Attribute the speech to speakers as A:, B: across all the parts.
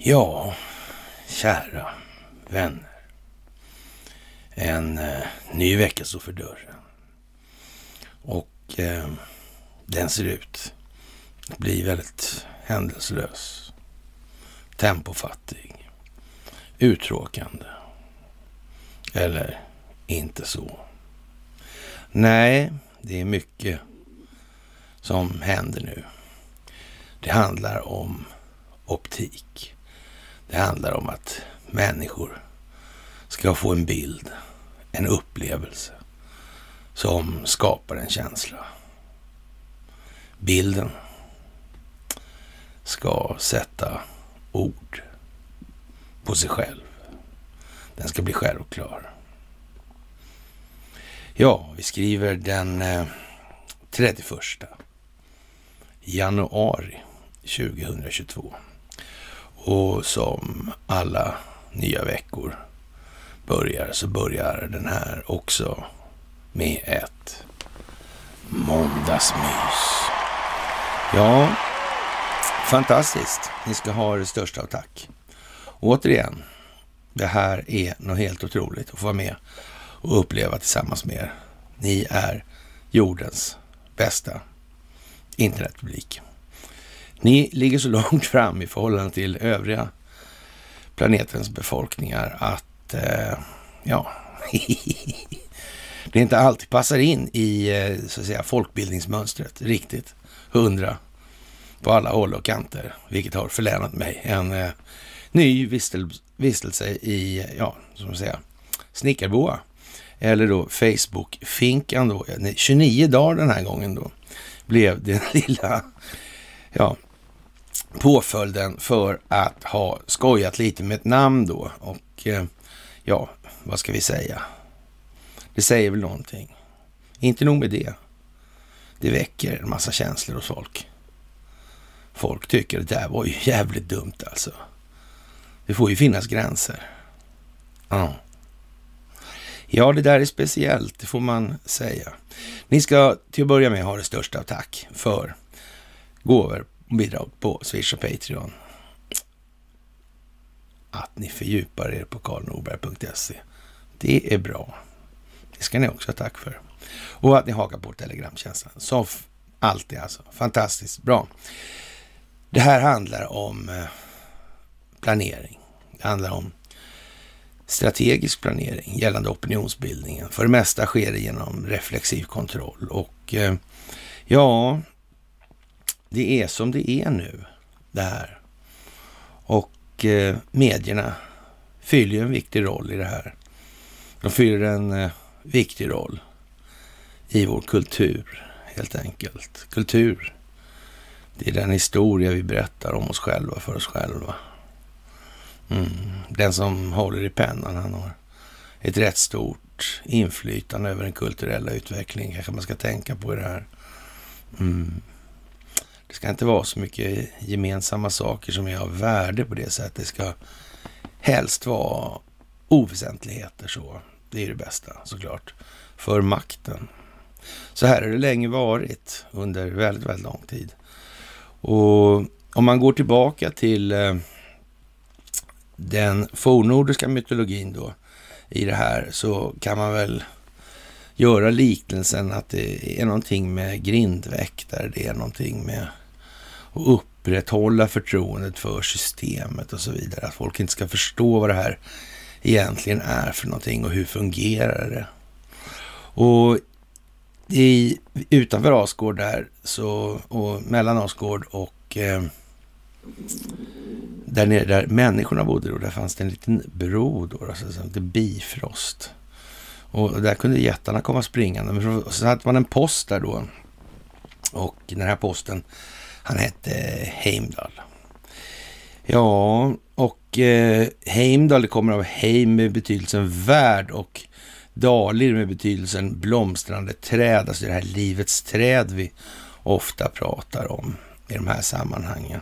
A: Ja, kära vänner. En eh, ny vecka står för dörren. Och eh, den ser ut att bli väldigt händelselös, tempofattig, uttråkande. Eller inte så. Nej, det är mycket som händer nu. Det handlar om optik. Det handlar om att människor ska få en bild, en upplevelse som skapar en känsla. Bilden ska sätta ord på sig själv. Den ska bli självklar. Ja, vi skriver den eh, 31 januari 2022. Och som alla nya veckor börjar så börjar den här också med ett måndagsmys. Ja, fantastiskt. Ni ska ha det största av tack. återigen, det här är något helt otroligt att få vara med och uppleva tillsammans med er. Ni är jordens bästa internetpublik. Ni ligger så långt fram i förhållande till övriga planetens befolkningar att, eh, ja, det inte alltid passar in i eh, så att säga, folkbildningsmönstret riktigt hundra på alla håll och kanter, vilket har förlänat mig en eh, ny vistel, vistelse i, ja, som att säga, Snickarboa. Eller då Facebook-finkan då. 29 dagar den här gången då blev den lilla, ja, påföljden för att ha skojat lite med ett namn då. Och eh, ja, vad ska vi säga? Det säger väl någonting. Inte nog med det. Det väcker en massa känslor hos folk. Folk tycker att det där var ju jävligt dumt alltså. Det får ju finnas gränser. Ja. Ja, det där är speciellt, det får man säga. Ni ska till att börja med ha det största av tack för gåvor och bidrag på Swish och Patreon. Att ni fördjupar er på karlnorberg.se. Det är bra. Det ska ni också ha tack för. Och att ni hakar på Telegramtjänsten. Som alltid alltså. Fantastiskt bra. Det här handlar om eh, planering. Det handlar om strategisk planering gällande opinionsbildningen. För det mesta sker det genom reflexiv kontroll och eh, ja, det är som det är nu det här. Och eh, medierna fyller en viktig roll i det här. De fyller en eh, viktig roll i vår kultur, helt enkelt. Kultur, det är den historia vi berättar om oss själva, för oss själva. Mm. Den som håller i pennan, han har ett rätt stort inflytande över den kulturella utvecklingen, kanske man ska tänka på i det här. Mm. Det ska inte vara så mycket gemensamma saker som är av värde på det sättet. Det ska helst vara oväsentligheter så. Det är det bästa såklart. För makten. Så här har det länge varit under väldigt, väldigt lång tid. Och om man går tillbaka till eh, den fornnordiska mytologin då i det här så kan man väl göra liknelsen att det är någonting med grindväktare, det är någonting med och upprätthålla förtroendet för systemet och så vidare. Att folk inte ska förstå vad det här egentligen är för någonting och hur fungerar det. Och i, utanför Asgård där, så, och mellan Asgård och eh, där nere där människorna bodde då, där fanns det en liten bro då, alltså, som hette Bifrost. Och där kunde jättarna komma springande. Men så hade man en post där då. Och den här posten, han hette eh, Heimdall. Ja, och eh, Heimdall kommer av Heim med betydelsen värld och Dalir med betydelsen blomstrande träd, alltså det här livets träd vi ofta pratar om i de här sammanhangen.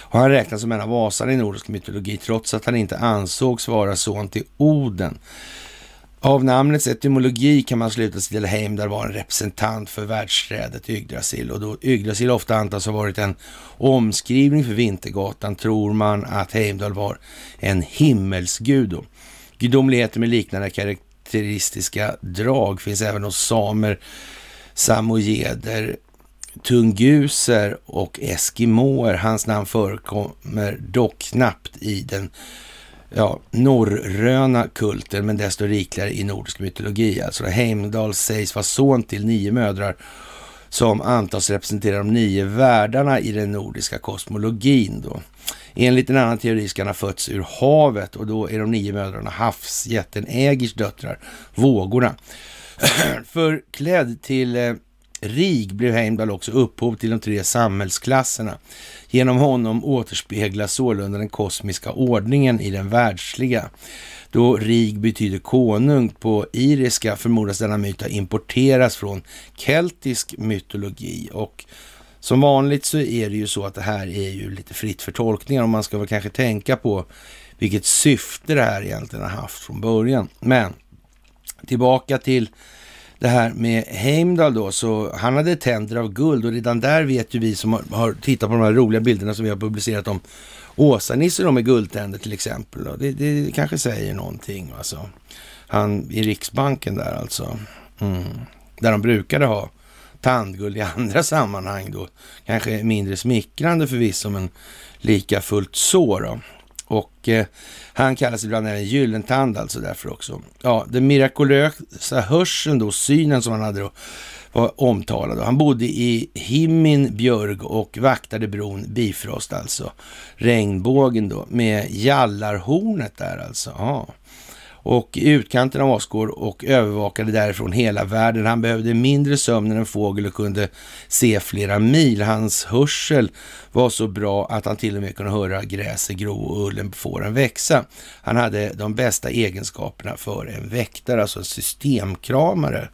A: Och han räknas som en av asarna i nordisk mytologi, trots att han inte ansågs vara son till Oden. Av namnets etymologi kan man sluta sig till att Heimdall var en representant för världsträdet Yggdrasil och då Yggdrasil ofta antas ha varit en omskrivning för Vintergatan tror man att Heimdall var en himmelsgud. Gudomligheter med liknande karaktäristiska drag finns även hos samer, samojeder, tunguser och eskimåer. Hans namn förekommer dock knappt i den ja, norröna kulten, men desto rikligare i nordisk mytologi. Alltså Heimdall sägs vara son till nio mödrar som antas representera de nio världarna i den nordiska kosmologin. Då. Enligt en annan teori ska han ha fötts ur havet och då är de nio mödrarna havsjätten Ägirs döttrar, vågorna. Förklädd till eh, rik Rig blev Heimdall också upphov till de tre samhällsklasserna. Genom honom återspeglas sålunda den kosmiska ordningen i den världsliga. Då Rig betyder konung på iriska förmodas denna myt ha importerats från keltisk mytologi och som vanligt så är det ju så att det här är ju lite fritt för tolkningar och man ska väl kanske tänka på vilket syfte det här egentligen har haft från början. Men tillbaka till det här med Heimdall då, så han hade tänder av guld och redan där vet ju vi som har, tittat på de här roliga bilderna som vi har publicerat om Åsa-Nisse då med guldtänder till exempel. Det, det kanske säger någonting. Alltså. Han i Riksbanken där alltså. Mm. Där de brukade ha tandguld i andra sammanhang då. Kanske mindre smickrande förvisso, men lika fullt så då. Och eh, han kallas ibland även Gyllentand alltså därför också. Ja, den mirakulösa hörseln då, synen som han hade då, var omtalad. Han bodde i Himmin Björg och vaktade bron Bifrost alltså. Regnbågen då med Jallarhornet där alltså. Ja och i utkanten av Asgård och övervakade därifrån hela världen. Han behövde mindre sömn än en fågel och kunde se flera mil. Hans hörsel var så bra att han till och med kunde höra gräset gro och ullen på fåren växa. Han hade de bästa egenskaperna för en väktare, alltså en systemkramare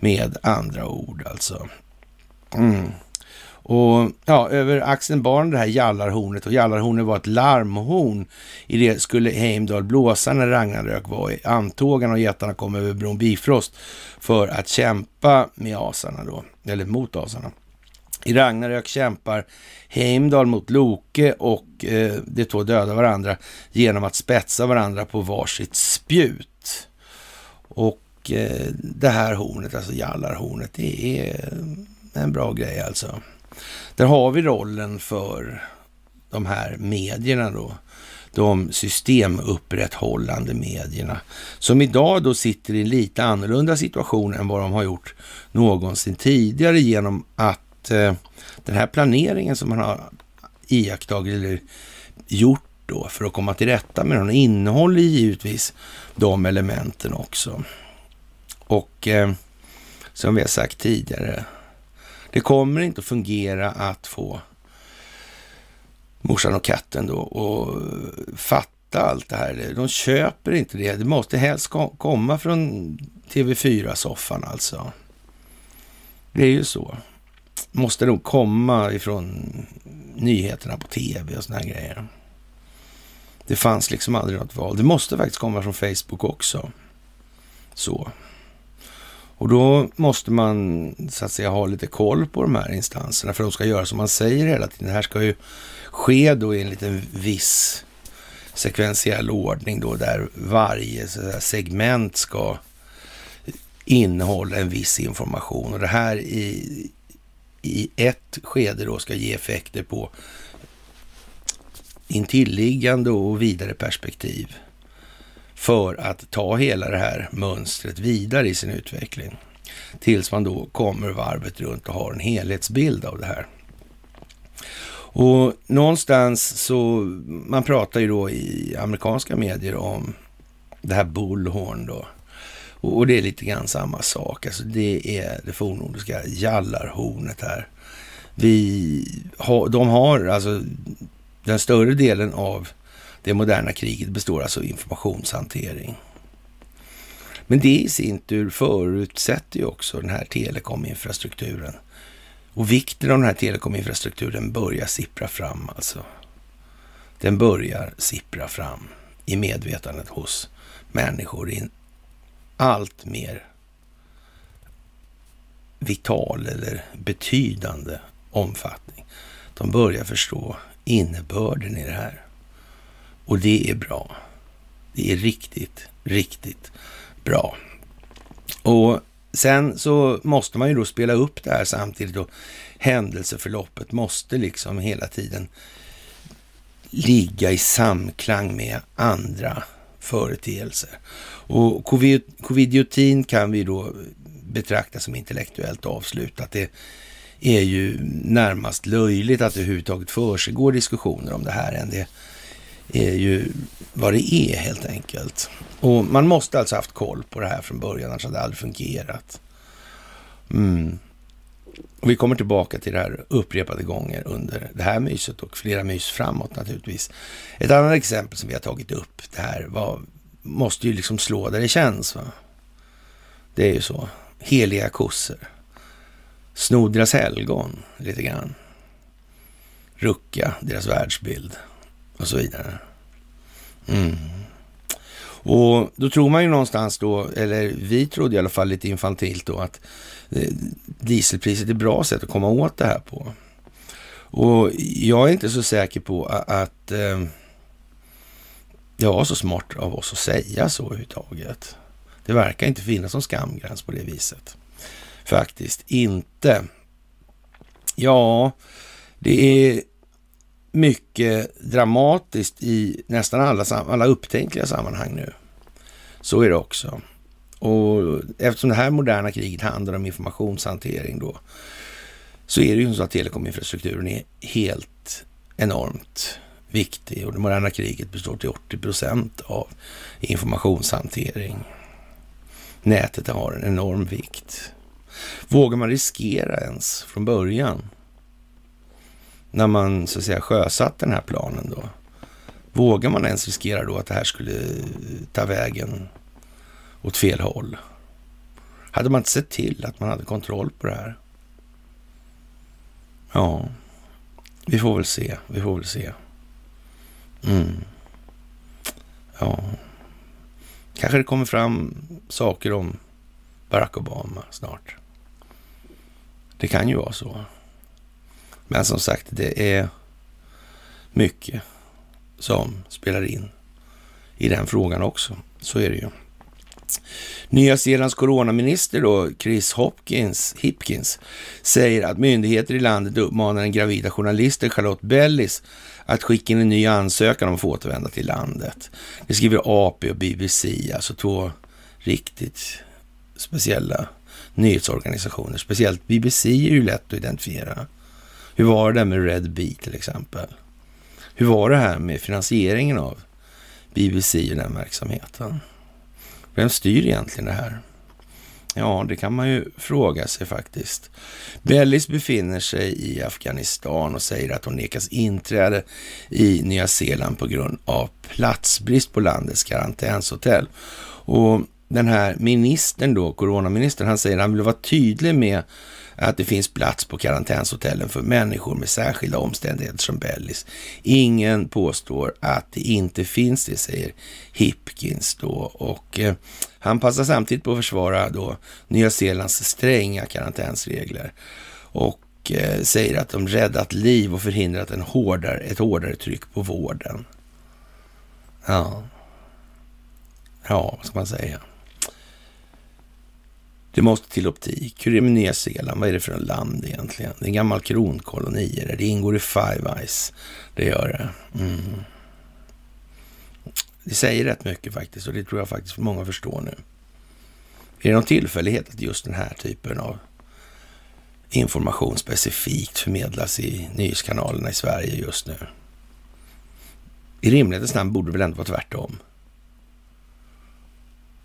A: med andra ord alltså. Mm. Och ja, över axeln bar det här jallarhornet och jallarhornet var ett larmhorn. I det skulle Heimdall blåsa när Ragnarök var i antågan och jättarna kom över bron Bifrost för att kämpa med asarna då, eller mot asarna. I Ragnarök kämpar Heimdall mot Loke och eh, de två dödar varandra genom att spetsa varandra på varsitt spjut. Och eh, det här hornet, alltså jallarhornet, det är en bra grej alltså. Där har vi rollen för de här medierna då. De systemupprätthållande medierna. Som idag då sitter i en lite annorlunda situation än vad de har gjort någonsin tidigare genom att eh, den här planeringen som man har iakttagit eller gjort då för att komma till rätta med den innehåller givetvis de elementen också. Och eh, som vi har sagt tidigare, det kommer inte att fungera att få morsan och katten då och fatta allt det här. De köper inte det. Det måste helst komma från TV4-soffan alltså. Det är ju så. Måste nog komma ifrån nyheterna på tv och såna här grejer. Det fanns liksom aldrig något val. Det måste faktiskt komma från Facebook också. Så. Och då måste man så att säga ha lite koll på de här instanserna för de ska göra som man säger hela tiden. Det här ska ju ske då i en liten viss sekventiell ordning då där varje säga, segment ska innehålla en viss information och det här i, i ett skede då ska ge effekter på intilliggande och vidare perspektiv för att ta hela det här mönstret vidare i sin utveckling. Tills man då kommer varvet runt och har en helhetsbild av det här. Och någonstans så, man pratar ju då i amerikanska medier om det här bullhorn då. Och det är lite grann samma sak. Alltså det är det fornnordiska jallarhornet här. Vi har, de har alltså den större delen av det moderna kriget består alltså av informationshantering. Men det i sin tur förutsätter ju också den här telekominfrastrukturen. Och vikten av den här telekominfrastrukturen börjar sippra fram alltså. Den börjar sippra fram i medvetandet hos människor i en allt mer vital eller betydande omfattning. De börjar förstå innebörden i det här. Och det är bra. Det är riktigt, riktigt bra. Och sen så måste man ju då spela upp det här samtidigt och händelseförloppet måste liksom hela tiden ligga i samklang med andra företeelser. Och covidiotin kan vi då betrakta som intellektuellt avslutat. Det är ju närmast löjligt att det överhuvudtaget försiggår diskussioner om det här än. Det är ju vad det är helt enkelt. Och man måste alltså haft koll på det här från början, annars hade det aldrig fungerat. Mm. Och vi kommer tillbaka till det här upprepade gånger under det här myset och flera mys framåt naturligtvis. Ett annat exempel som vi har tagit upp, det här var, måste ju liksom slå där det känns. Va? Det är ju så. Heliga kossor. Sno deras helgon lite grann. Rucka deras världsbild och så vidare. Mm. Och då tror man ju någonstans då, eller vi trodde i alla fall lite infantilt då, att eh, dieselpriset är ett bra sätt att komma åt det här på. Och jag är inte så säker på att eh, det var så smart av oss att säga så överhuvudtaget. Det verkar inte finnas någon skamgräns på det viset. Faktiskt inte. Ja, det är mycket dramatiskt i nästan alla, alla upptänkliga sammanhang nu. Så är det också. Och eftersom det här moderna kriget handlar om informationshantering då, så är det ju så att telekominfrastrukturen är helt enormt viktig och det moderna kriget består till 80 procent av informationshantering. Nätet har en enorm vikt. Vågar man riskera ens från början när man så att säga sjösatt den här planen då? Vågar man ens riskera då att det här skulle ta vägen åt fel håll? Hade man inte sett till att man hade kontroll på det här? Ja, vi får väl se. Vi får väl se. Mm. Ja, kanske det kommer fram saker om Barack Obama snart. Det kan ju vara så. Men som sagt, det är mycket som spelar in i den frågan också. Så är det ju. Nya Zeelands coronaminister då, Chris Hopkins, Hipkins, säger att myndigheter i landet uppmanar den gravida journalisten Charlotte Bellis att skicka in en ny ansökan om att få återvända till landet. Det skriver AP och BBC, alltså två riktigt speciella nyhetsorganisationer. Speciellt BBC är ju lätt att identifiera. Hur var det med Red Bee till exempel? Hur var det här med finansieringen av BBC och den verksamheten? Vem styr egentligen det här? Ja, det kan man ju fråga sig faktiskt. Bellis befinner sig i Afghanistan och säger att hon nekas inträde i Nya Zeeland på grund av platsbrist på landets karantänshotell. Och den här ministern då, coronaministern, han säger att han vill vara tydlig med att det finns plats på karantänshotellen för människor med särskilda omständigheter som Bellis. Ingen påstår att det inte finns det, säger Hipkins då. Och eh, han passar samtidigt på att försvara då Nya Zeelands stränga karantänsregler. Och eh, säger att de räddat liv och förhindrat en hårdare, ett hårdare tryck på vården. Ja, ja vad ska man säga? Det måste till optik. Hur är det med Nya Zeeland? Vad är det för en land egentligen? Det är en gammal kronkoloni. Det ingår i Five Eyes. Det gör det. Mm. Det säger rätt mycket faktiskt och det tror jag faktiskt många förstår nu. Är det någon tillfällighet att just den här typen av information specifikt förmedlas i nyhetskanalerna i Sverige just nu? I rimlighetens namn borde det väl ändå vara tvärtom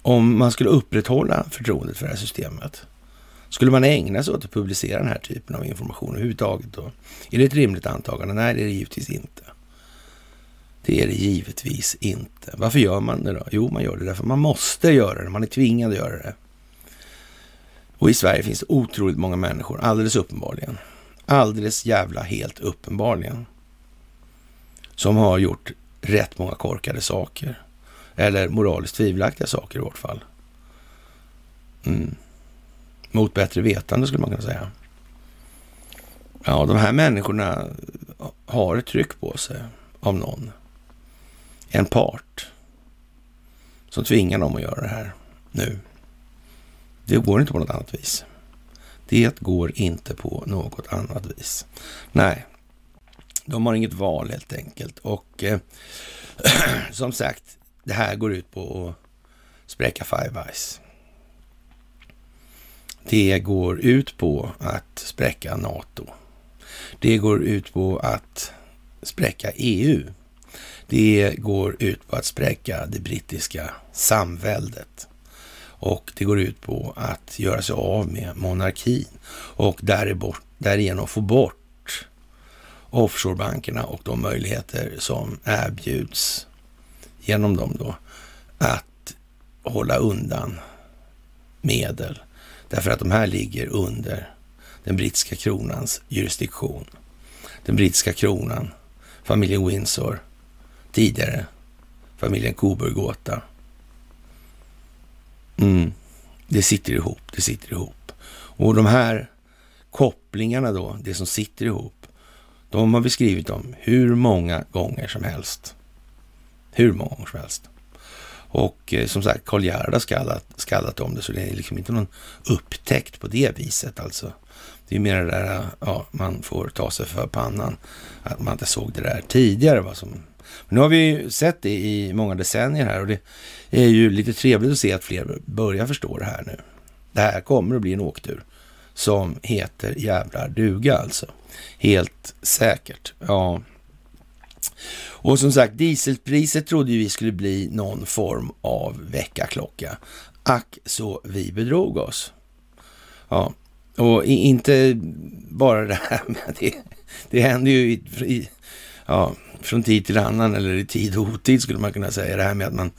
A: om man skulle upprätthålla förtroendet för det här systemet, skulle man ägna sig åt att publicera den här typen av information överhuvudtaget då? Är det ett rimligt antagande? Nej, det är det givetvis inte. Det är det givetvis inte. Varför gör man det då? Jo, man gör det därför man måste göra det. Man är tvingad att göra det. Och i Sverige finns det otroligt många människor, alldeles uppenbarligen, alldeles jävla helt uppenbarligen, som har gjort rätt många korkade saker eller moraliskt tvivelaktiga saker i vart fall. Mm. Mot bättre vetande skulle man kunna säga. Ja, de här människorna har ett tryck på sig av någon. En part som tvingar dem att göra det här nu. Det går inte på något annat vis. Det går inte på något annat vis. Nej, de har inget val helt enkelt. Och eh, som sagt, det här går ut på att spräcka Five Eyes. Det går ut på att spräcka NATO. Det går ut på att spräcka EU. Det går ut på att spräcka det brittiska samväldet. Och det går ut på att göra sig av med monarkin och därigenom få bort offshorebankerna och de möjligheter som erbjuds genom dem då att hålla undan medel. Därför att de här ligger under den brittiska kronans jurisdiktion. Den brittiska kronan, familjen Windsor, tidigare familjen coburg Mm. Det sitter ihop, det sitter ihop. Och de här kopplingarna då, det som sitter ihop, de har vi skrivit om hur många gånger som helst. Hur många gånger som helst. Och eh, som sagt, Karl Gerhard har skallat, skallat om det, så det är liksom inte någon upptäckt på det viset alltså. Det är mer det där, ja, man får ta sig för pannan, att man inte såg det där tidigare. Vad som... Men nu har vi ju sett det i många decennier här och det är ju lite trevligt att se att fler börjar förstå det här nu. Det här kommer att bli en åktur som heter jävlar duga alltså. Helt säkert. Ja. Och som sagt, dieselpriset trodde vi skulle bli någon form av väckarklocka. Ack så vi bedrog oss. Ja, och inte bara det här med det. Det händer ju i, i, ja, från tid till annan eller i tid och otid skulle man kunna säga. Det här med att man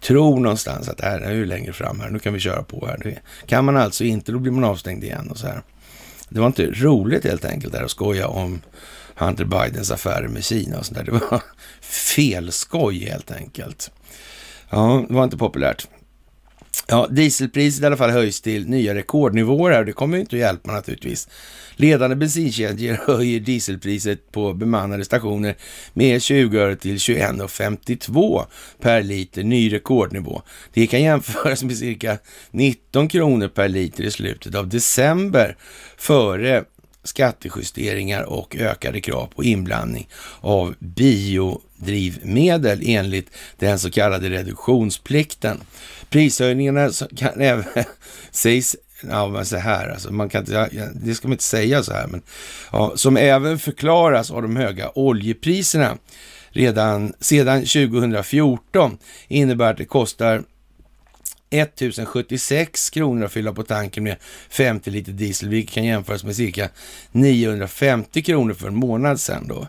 A: tror någonstans att det här är ju längre fram här, nu kan vi köra på här. Det kan man alltså inte, då blir man avstängd igen och så här. Det var inte roligt helt enkelt där att skoja om Hunter Bidens affärer med Kina och sånt där. Det var felskoj helt enkelt. Ja, det var inte populärt. Ja, dieselpriset i alla fall höjs till nya rekordnivåer här och det kommer ju inte att hjälpa naturligtvis. Ledande bensinkedjor höjer dieselpriset på bemannade stationer med 20 öre till 21,52 per liter, ny rekordnivå. Det kan jämföras med cirka 19 kronor per liter i slutet av december före skattejusteringar och ökade krav på inblandning av biodrivmedel enligt den så kallade reduktionsplikten. Prishöjningarna kan även sägs Ja, men så här alltså, man kan inte, det ska man inte säga så här, men ja, som även förklaras av de höga oljepriserna redan sedan 2014 innebär att det kostar 1076 kronor att fylla på tanken med 50 liter diesel, vilket kan jämföras med cirka 950 kronor för en månad sedan då.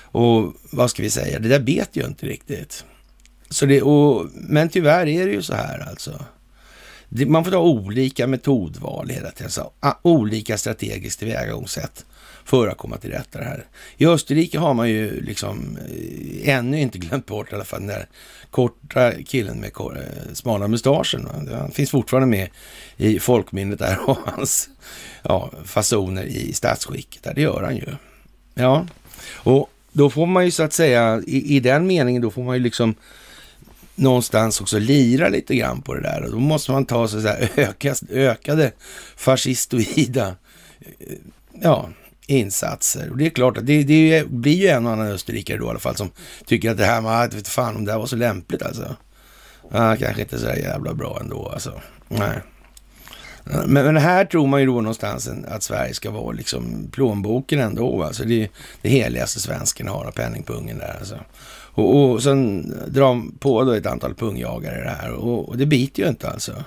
A: Och vad ska vi säga, det där vet ju inte riktigt. Så det, och, men tyvärr är det ju så här alltså. Det, man får ta olika metodval hela tiden, så, olika strategiskt tillvägagångssätt för att komma till rätta det här. I Österrike har man ju liksom eh, ännu inte glömt bort i alla fall den där korta killen med eh, smala mustaschen. Han finns fortfarande med i folkminnet där och hans ja, fasoner i statsskicket. Där, det gör han ju. Ja, och då får man ju så att säga, i, i den meningen, då får man ju liksom någonstans också lira lite grann på det där. Och då måste man ta så att säga, ökas, ökade fascistoida eh, ja, insatser. Och det är klart att det, det blir ju en och annan österrikare då i alla fall som tycker att det här med, ah, vet fan om det här var så lämpligt alltså. Ja, kanske inte så jävla bra ändå alltså. Nej. Men, men här tror man ju då någonstans att Sverige ska vara liksom plånboken ändå. Alltså det är det heligaste svensken har av penningpungen där alltså. Och, och sen drar de på då ett antal pungjagare det här och, och det biter ju inte alltså.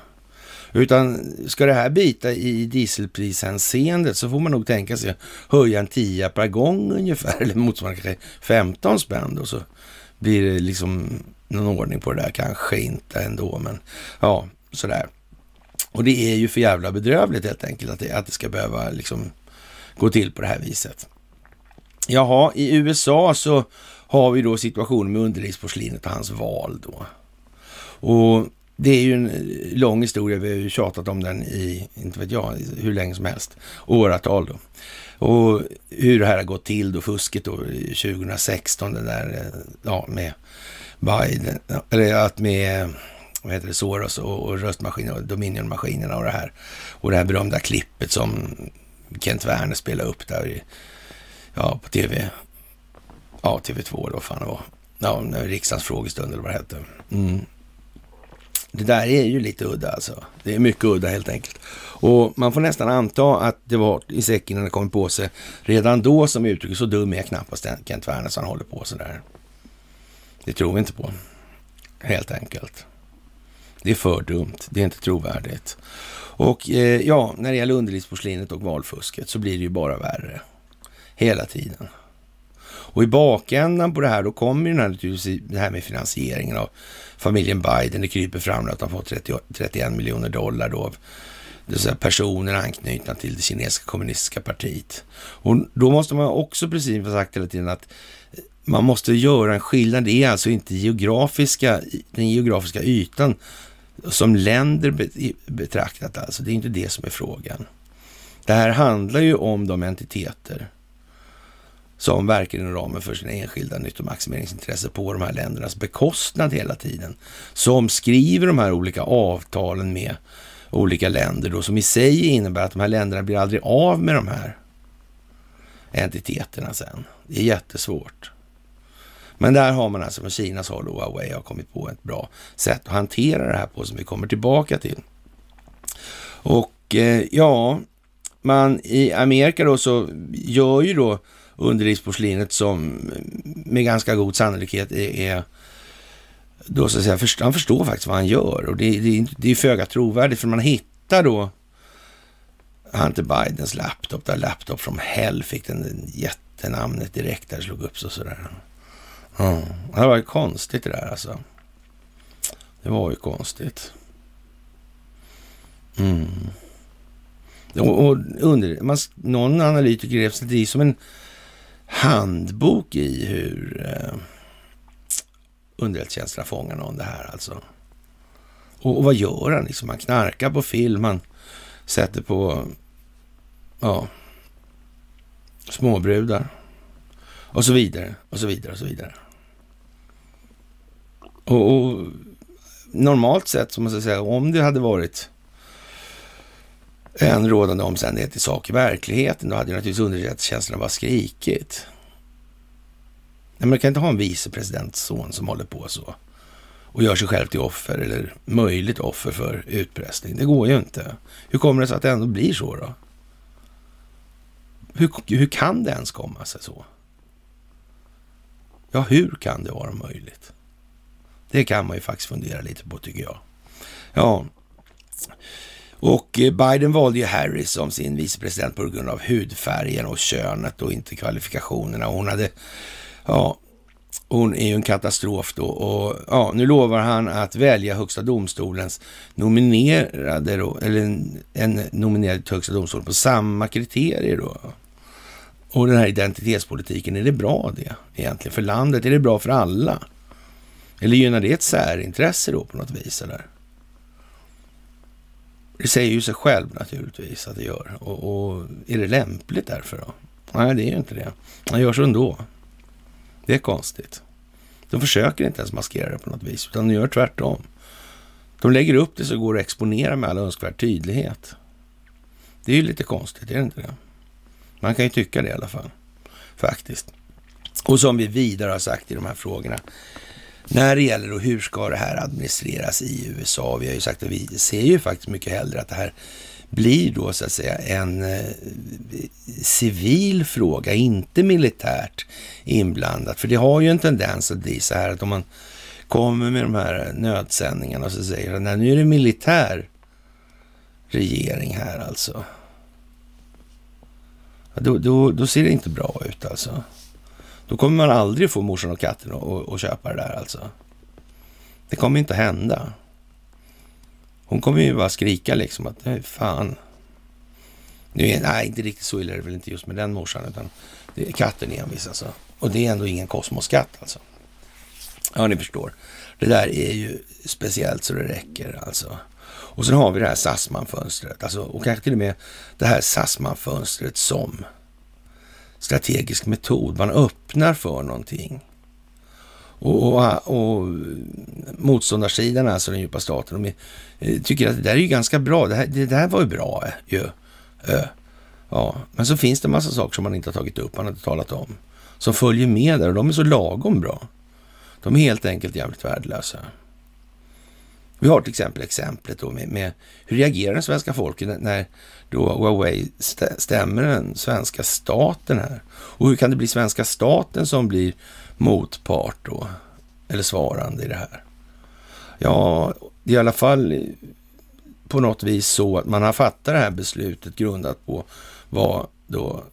A: Utan ska det här bita i dieselprishänseendet så får man nog tänka sig att höja en tia per gång ungefär, eller motsvarande kanske 15 spänn då, så blir det liksom någon ordning på det där. Kanske inte ändå, men ja, sådär. Och det är ju för jävla bedrövligt helt enkelt att det, att det ska behöva liksom gå till på det här viset. Jaha, i USA så har vi då situationen med underlivsporslinet och hans val då. Och det är ju en eh, lång historia. Vi har ju tjatat om den i, inte vet jag, hur länge som helst. Åratal då. Och hur det här har gått till då, fusket då 2016, det där, eh, ja, med Biden, eller att med vad heter det, Soros och, och röstmaskinerna och Dominion-maskinerna och det här. Och det här berömda klippet som Kent Werner spelade upp där i, ja, på tv, ja, TV2 då, fan det var. Ja, riksdagens frågestund eller vad det hette. Mm. Det där är ju lite udda alltså. Det är mycket udda helt enkelt. Och man får nästan anta att det var i säcken när det kom på sig redan då som uttrycket så dum är jag knappast Kent Werner så han håller på sådär. Det tror vi inte på. Helt enkelt. Det är för dumt. Det är inte trovärdigt. Och eh, ja, när det gäller underlivsporslinet och valfusket så blir det ju bara värre. Hela tiden. Och i bakändan på det här, då kommer ju naturligtvis det här med finansieringen av familjen Biden. Det kryper fram att de fått 30, 31 miljoner dollar då av det personer anknutna till det kinesiska kommunistiska partiet. Och då måste man också precis ha sagt hela tiden att man måste göra en skillnad. Det är alltså inte geografiska, den geografiska ytan som länder betraktat alltså. Det är inte det som är frågan. Det här handlar ju om de entiteter som verkar inom ramen för sina enskilda nyttomaximeringsintressen på de här ländernas bekostnad hela tiden. Som skriver de här olika avtalen med olika länder då, som i sig innebär att de här länderna blir aldrig av med de här entiteterna sen. Det är jättesvårt. Men där har man alltså från Kinas håll och Huawei har kommit på ett bra sätt att hantera det här på som vi kommer tillbaka till. Och eh, ja, man i Amerika då så gör ju då underlivsporslinet som med ganska god sannolikhet är, är då så att säga, först, han förstår faktiskt vad han gör och det, det, det är föga trovärdigt för man hittar då Hunter Bidens laptop, där laptop from hell fick den jättenamnet direkt där det slog upp så sådär. Mm. det var ju konstigt det där alltså. Det var ju konstigt. Mm. Och, och under, man, någon analytiker grep sig som en handbok i hur eh, underrättelsetjänsterna fångar någon det här alltså. Och, och, vad gör han? Liksom, han knarkar på film, han sätter på ja, småbrudar och så vidare och så vidare och så vidare. Och, och normalt sett, som man ska säga, om det hade varit en rådande omständighet i sak i verkligheten, då hade ju naturligtvis underrättelsetjänsterna bara skrikit. Nej, man kan inte ha en vicepresidents son som håller på så och gör sig själv till offer eller möjligt offer för utpressning. Det går ju inte. Hur kommer det sig att det ändå blir så då? Hur, hur kan det ens komma sig så? Ja, hur kan det vara möjligt? Det kan man ju faktiskt fundera lite på tycker jag. Ja, och eh, Biden valde ju Harris som sin vicepresident på grund av hudfärgen och könet och inte kvalifikationerna. Hon hade, ja, hon är ju en katastrof då och ja, nu lovar han att välja högsta domstolens nominerade då, eller en, en nominerad till högsta domstolen på samma kriterier då. Och den här identitetspolitiken, är det bra det egentligen för landet? Är det bra för alla? Eller gynnar det ett särintresse då på något vis? Eller? Det säger ju sig själv naturligtvis att det gör. Och, och är det lämpligt därför då? Nej, det är ju inte det. Man gör så ändå. Det är konstigt. De försöker inte ens maskera det på något vis, utan de gör tvärtom. De lägger upp det så går det att exponera med all önskvärd tydlighet. Det är ju lite konstigt, är det inte det? Man kan ju tycka det i alla fall, faktiskt. Och som vi vidare har sagt i de här frågorna, när det gäller då hur ska det här administreras i USA? Vi har ju sagt att vi ser ju faktiskt mycket hellre att det här blir då så att säga en eh, civil fråga, inte militärt inblandat. För det har ju en tendens att bli så här att om man kommer med de här nödsändningarna och så säger att nu är det militär regering här alltså. Då, då, då ser det inte bra ut alltså. Då kommer man aldrig få morsan och katten att köpa det där alltså. Det kommer inte att hända. Hon kommer ju bara skrika liksom att nej, fan. Nu är, nej, inte riktigt så illa är det väl inte just med den morsan, utan det är katten envis alltså. Och det är ändå ingen kosmoskatt alltså. Ja, ni förstår. Det där är ju speciellt så det räcker alltså. Och sen har vi det här Sassman-fönstret, alltså, och kanske till och med det här Sassman-fönstret som strategisk metod. Man öppnar för någonting. Och, och, och motståndarsidan, alltså den djupa staten, de eh, tycker att det där är ju ganska bra. Det, här, det där var ju bra eh, ju. Ja, men så finns det en massa saker som man inte har tagit upp, man har inte talat om. Som följer med där och de är så lagom bra. De är helt enkelt jävligt värdelösa. Vi har till exempel exemplet då med, med hur reagerar den svenska folket när då Huawei stämmer den svenska staten här? Och hur kan det bli svenska staten som blir motpart då? Eller svarande i det här? Ja, det är i alla fall på något vis så att man har fattat det här beslutet grundat på vad då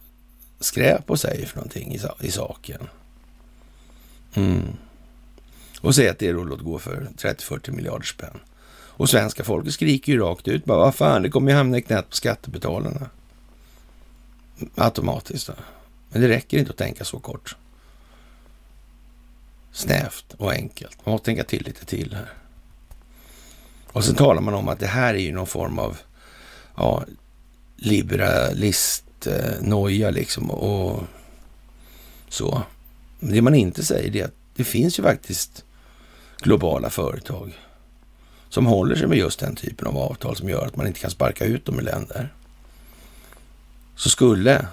A: Skräp och säger för någonting i, i saken. Mm. Och säga att det är låt gå för 30-40 miljarder spänn. Och svenska folket skriker ju rakt ut bara, vad fan, det kommer ju hamna i knät på skattebetalarna. Automatiskt. Då. Men det räcker inte att tänka så kort. Snävt och enkelt. Man måste tänka till lite till här. Och så talar man om att det här är ju någon form av ja, liberalist-noja liksom och så. Det man inte säger är att det finns ju faktiskt globala företag som håller sig med just den typen av avtal som gör att man inte kan sparka ut dem i länder. Så skulle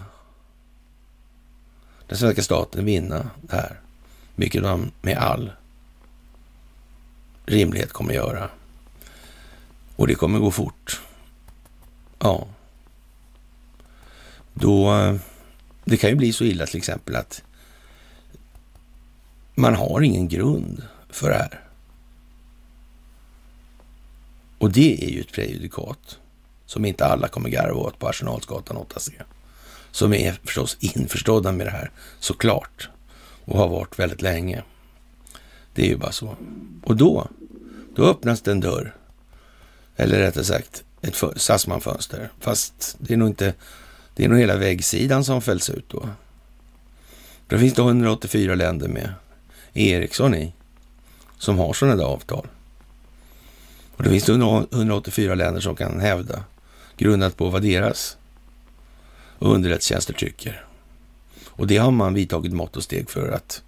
A: den svenska staten vinna det här, vilket man med all rimlighet kommer göra. Och det kommer gå fort. Ja. Då, det kan ju bli så illa till exempel att man har ingen grund för det här. Och det är ju ett prejudikat som inte alla kommer garva åt på Arsenalsgatan 8C. Som är förstås införstådda med det här, såklart. Och har varit väldigt länge. Det är ju bara så. Och då, då öppnas det en dörr. Eller rättare sagt, ett Sassman-fönster. Fast det är nog inte, det är nog hela väggsidan som fälls ut då. Då finns det 184 länder med Ericsson i, som har sådana där avtal. Och det finns 184 länder som kan hävda, grundat på vad deras underrättelsetjänster tycker. Och det har man vidtagit mått och steg för att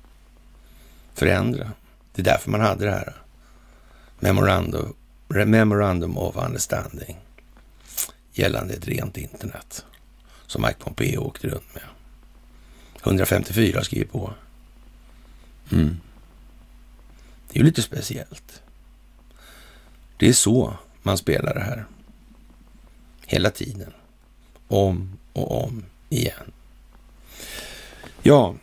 A: förändra. Det är därför man hade det här memorandum, memorandum of understanding gällande ett rent internet som Mike Pompeo åkte runt med. 154 skriver på. Mm. Det är ju lite speciellt. Det är så man spelar det här. Hela tiden. Om och om igen. Ja,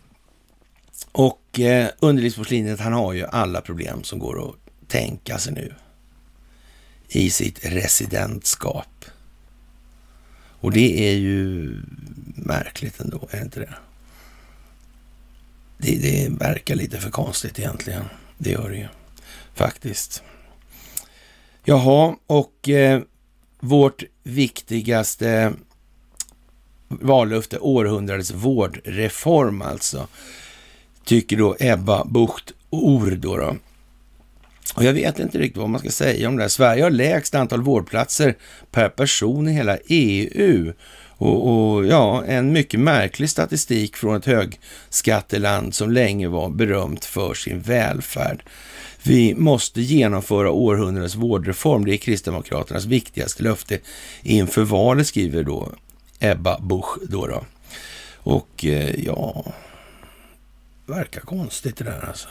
A: och eh, underlivsporslinet, han har ju alla problem som går att tänka sig nu i sitt residentskap. Och det är ju märkligt ändå, är det inte det? Det, det verkar lite för konstigt egentligen. Det gör det ju faktiskt. Jaha, och eh, vårt viktigaste vallöfte, århundradets vårdreform alltså, tycker då Ebba Bucht Or då, då. Och jag vet inte riktigt vad man ska säga om det här. Sverige har lägst antal vårdplatser per person i hela EU. Och, och, ja, en mycket märklig statistik från ett högskatteland som länge var berömt för sin välfärd. Vi måste genomföra århundradets vårdreform. Det är Kristdemokraternas viktigaste löfte inför valet, skriver då Ebba Busch. Då, då. Och eh, ja, verkar konstigt det där alltså.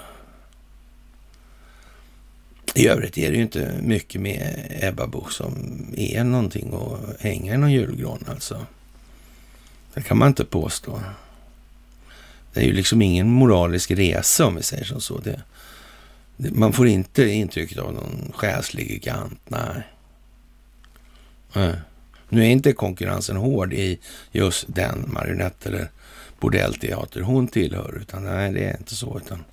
A: I övrigt är det ju inte mycket med Ebba Busch som är någonting att hänga i någon julgran alltså. Det kan man inte påstå. Det är ju liksom ingen moralisk resa om vi säger som så. Det, man får inte intrycket av någon själslig gigant, nej. nej. Nu är inte konkurrensen hård i just den marionett eller bordellteater hon tillhör, utan nej, det är inte så. Utan,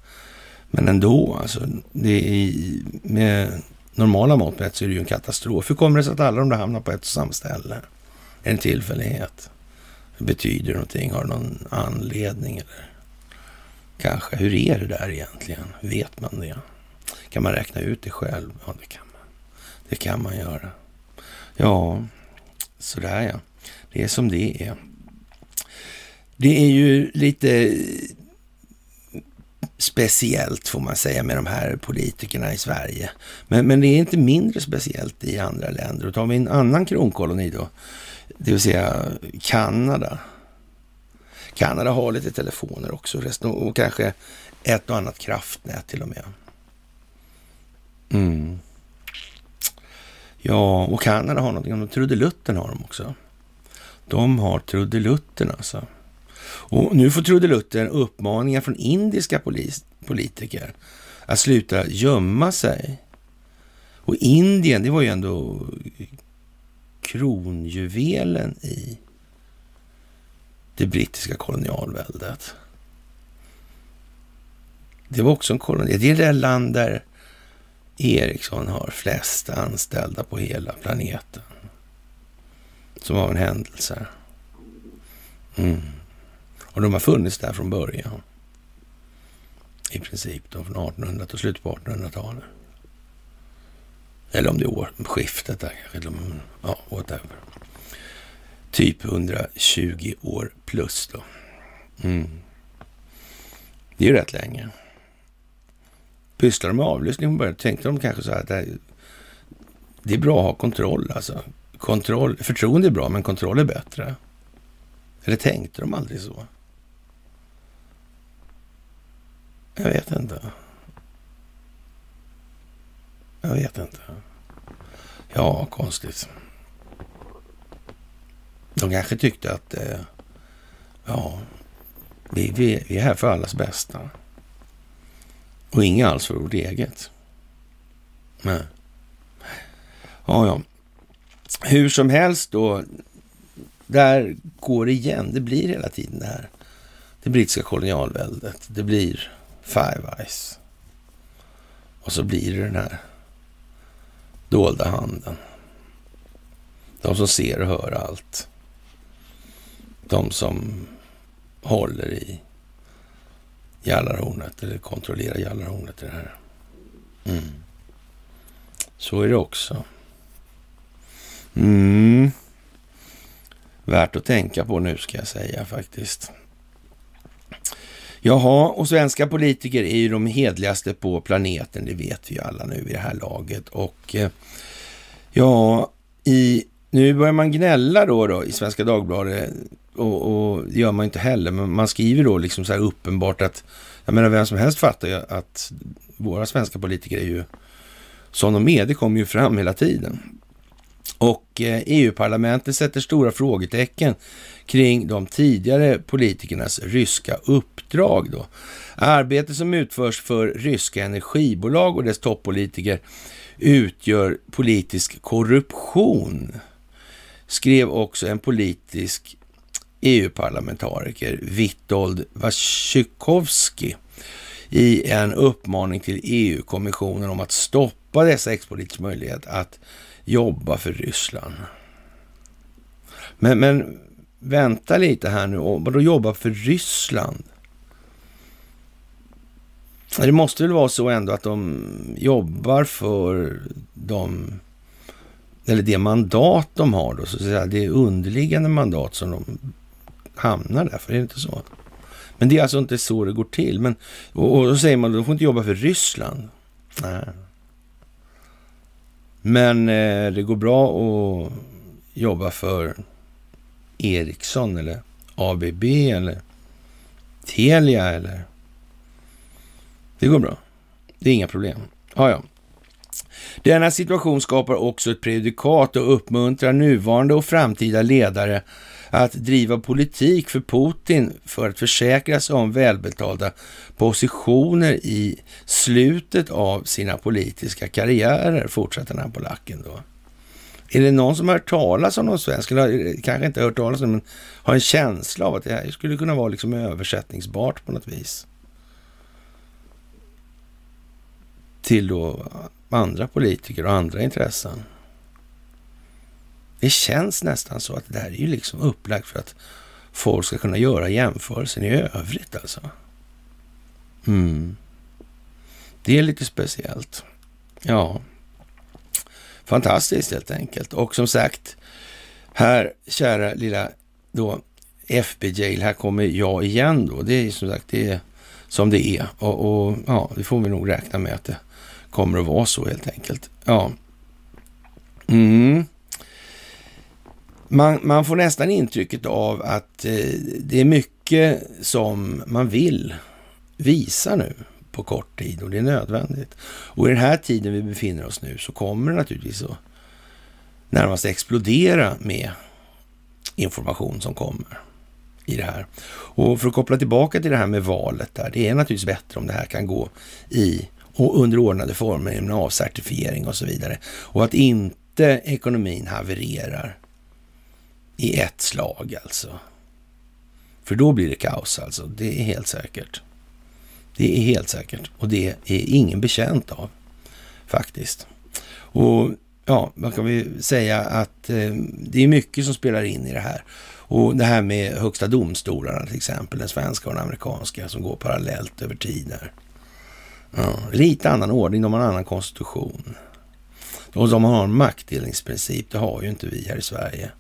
A: men ändå, alltså, det är, med normala mått mätt så är det ju en katastrof. Hur kommer det sig att alla de där hamnar på ett och samma ställe? Är det en tillfällighet? Betyder det någonting? Har det någon anledning? Eller? Kanske. Hur är det där egentligen? Vet man det? Kan man räkna ut det själv? Ja, det kan man. Det kan man göra. Ja, sådär ja. Det är som det är. Det är ju lite speciellt får man säga med de här politikerna i Sverige. Men, men det är inte mindre speciellt i andra länder. Och tar vi en annan kronkoloni då, det vill säga Kanada. Kanada har lite telefoner också resten, och kanske ett och annat kraftnät till och med. Mm. Ja, och Kanada har någonting, trudelutten har de också. De har trudelutten alltså. Och nu får trudelutten uppmaningar från indiska polis, politiker att sluta gömma sig. Och Indien, det var ju ändå kronjuvelen i det brittiska kolonialväldet. Det var också en koloni. Det är det land där Ericsson har flest anställda på hela planeten. Som av en händelse. Mm. Och de har funnits där från början. I princip då från 1800 och slutet på 1800-talet. Eller om det är årsskiftet där kanske. Ja, whatever. Typ 120 år plus då. Mm. Det är ju rätt länge. Pysslade de med avlyssning från början tänkte de kanske så här att det, det är bra att ha kontroll alltså. Kontroll, förtroende är bra, men kontroll är bättre. Eller tänkte de aldrig så? Jag vet inte. Jag vet inte. Ja, konstigt. De kanske tyckte att eh, ja, vi, vi, vi är här för allas bästa. Och inga alls för vårt eget. Nej. Ja, ja. Hur som helst då, där går det igen. Det blir hela tiden det här. Det brittiska kolonialväldet. Det blir Five Eyes. Och så blir det den här dolda handen. De som ser och hör allt. De som håller i Jallarhornet eller kontrollerar Jallarhornet i det här. Mm. Så är det också. Mm. Värt att tänka på nu ska jag säga faktiskt. Jaha, och svenska politiker är ju de hedligaste på planeten, det vet vi ju alla nu i det här laget. Och eh, ja, i, nu börjar man gnälla då, då i Svenska Dagbladet och, och det gör man inte heller, men man skriver då liksom så här uppenbart att, jag menar vem som helst fattar ju att våra svenska politiker är ju som de är, det kommer ju fram hela tiden. Och eh, e EU-parlamentet sätter stora frågetecken kring de tidigare politikernas ryska uppdrag. Då. Arbete som utförs för ryska energibolag och dess toppolitiker utgör politisk korruption, skrev också en politisk EU-parlamentariker, Witold Wasikowski i en uppmaning till EU-kommissionen om att stoppa dessa ex möjlighet att jobba för Ryssland. Men, men vänta lite här nu, vadå jobba för Ryssland? Det måste väl vara så ändå att de jobbar för de, eller det mandat de har då, så att säga, det underliggande mandat som de hamnar där, för är det inte så? Men det är alltså inte så det går till. Men, och, och då säger man, de får inte jobba för Ryssland. Nej. Men eh, det går bra att jobba för Ericsson eller ABB eller Telia eller... Det går bra. Det är inga problem. Ja, ja. Denna situation skapar också ett prejudikat och uppmuntrar nuvarande och framtida ledare att driva politik för Putin för att försäkra sig om välbetalda positioner i slutet av sina politiska karriärer, fortsätter den här polacken då. Är det någon som har hört talas om någon svensk, eller eh, kanske inte hört talas om, men har en känsla av att det här skulle kunna vara liksom översättningsbart på något vis? Till då andra politiker och andra intressen. Det känns nästan så att det här är ju liksom upplagt för att folk ska kunna göra jämförelsen i övrigt alltså. Mm. Det är lite speciellt. Ja, fantastiskt helt enkelt. Och som sagt, här, kära lilla då FB Jail, här kommer jag igen då. Det är som sagt det är som det är och, och ja, det får vi nog räkna med att det kommer att vara så helt enkelt. Ja. Mm. Man, man får nästan intrycket av att eh, det är mycket som man vill visa nu på kort tid och det är nödvändigt. Och i den här tiden vi befinner oss nu så kommer det naturligtvis att närmast explodera med information som kommer i det här. Och för att koppla tillbaka till det här med valet där, det är naturligtvis bättre om det här kan gå i och under ordnade former genom avcertifiering och så vidare. Och att inte ekonomin havererar i ett slag alltså. För då blir det kaos alltså, det är helt säkert. Det är helt säkert och det är ingen bekänt av faktiskt. Och ja, vad kan vi säga att eh, det är mycket som spelar in i det här. Och det här med högsta domstolarna till exempel, den svenska och den amerikanska som går parallellt över tider. Ja, lite annan ordning, de har en annan konstitution. Och de har en maktdelningsprincip, det har ju inte vi här i Sverige.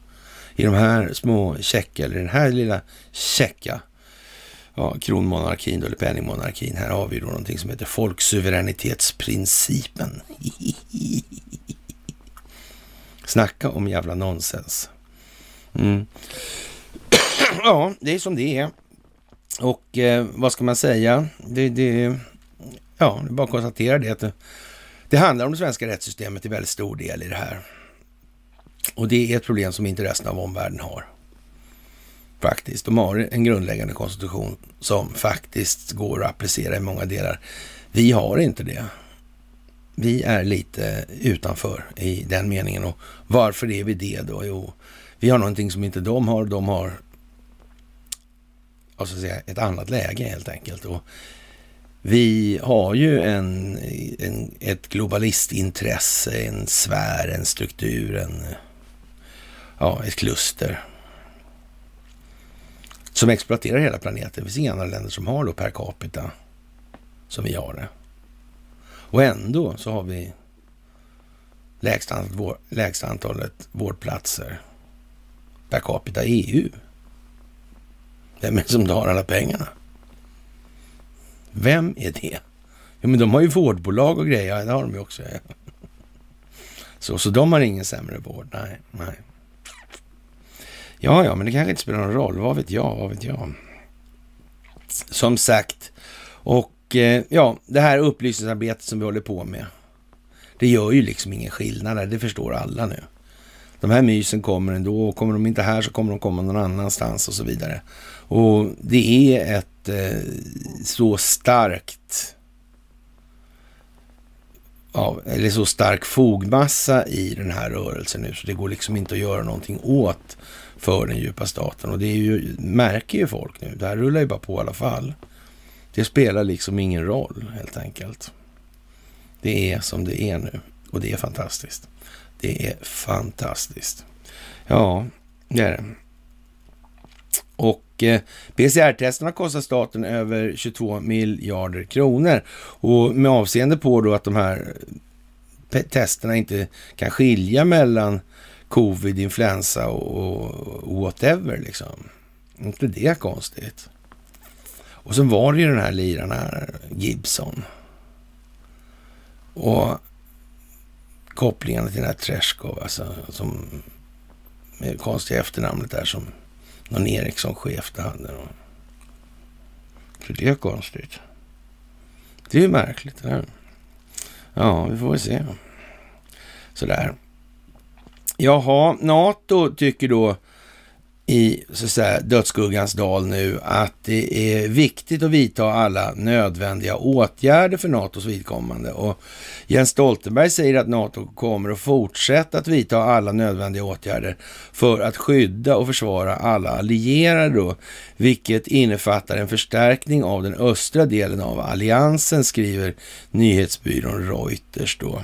A: I de här små checka, eller den här lilla checka ja, kronmonarkin eller penningmonarkin. Här har vi då någonting som heter folksuveränitetsprincipen. Snacka om jävla nonsens. Mm. ja, det är som det är. Och eh, vad ska man säga? Det, det, ja, det är bara att konstatera det. Att det, det handlar om det svenska rättssystemet i väldigt stor del i det här. Och det är ett problem som inte resten av omvärlden har. Faktiskt. De har en grundläggande konstitution som faktiskt går att applicera i många delar. Vi har inte det. Vi är lite utanför i den meningen. Och varför är vi det då? Jo, vi har någonting som inte de har. De har alltså säga, ett annat läge helt enkelt. Och vi har ju en, en, ett globalistintresse, en sfär, en struktur, en, ja, ett kluster som exploaterar hela planeten. Det finns inga andra länder som har då per capita som vi har det. Och ändå så har vi lägsta antalet, lägsta antalet vårdplatser per capita i EU. Vem är det som tar alla pengarna? Vem är det? Ja, men de har ju vårdbolag och grejer. Ja, det har de ju också. Så, så de har ingen sämre vård. Nej, nej. Ja, ja, men det kanske inte spelar någon roll. Vad vet jag? Vad vet jag? Som sagt, och eh, ja, det här upplysningsarbetet som vi håller på med. Det gör ju liksom ingen skillnad. Det förstår alla nu. De här mysen kommer ändå. Kommer de inte här så kommer de komma någon annanstans och så vidare. Och det är ett eh, så starkt ja, eller så stark fogmassa i den här rörelsen nu så det går liksom inte att göra någonting åt för den djupa staten. Och det är ju, märker ju folk nu. Det här rullar ju bara på i alla fall. Det spelar liksom ingen roll helt enkelt. Det är som det är nu och det är fantastiskt. Det är fantastiskt. Ja, det är det. Och eh, PCR-testerna kostar staten över 22 miljarder kronor. Och med avseende på då att de här eh, testerna inte kan skilja mellan covid, influensa och whatever liksom. inte det konstigt? Och sen var det ju den här liraren här, Gibson. Och kopplingarna till den här Treshkov, alltså som med det konstiga efternamnet där som någon Ericsson-chef det hade. Så det är konstigt. Det är ju märkligt. Det här. Ja, vi får väl se. Sådär. Jaha, NATO tycker då i så att säga, dödsskuggans dal nu att det är viktigt att vidta alla nödvändiga åtgärder för NATOs vidkommande. Och Jens Stoltenberg säger att NATO kommer att fortsätta att vidta alla nödvändiga åtgärder för att skydda och försvara alla allierade då, vilket innefattar en förstärkning av den östra delen av alliansen, skriver nyhetsbyrån Reuters då.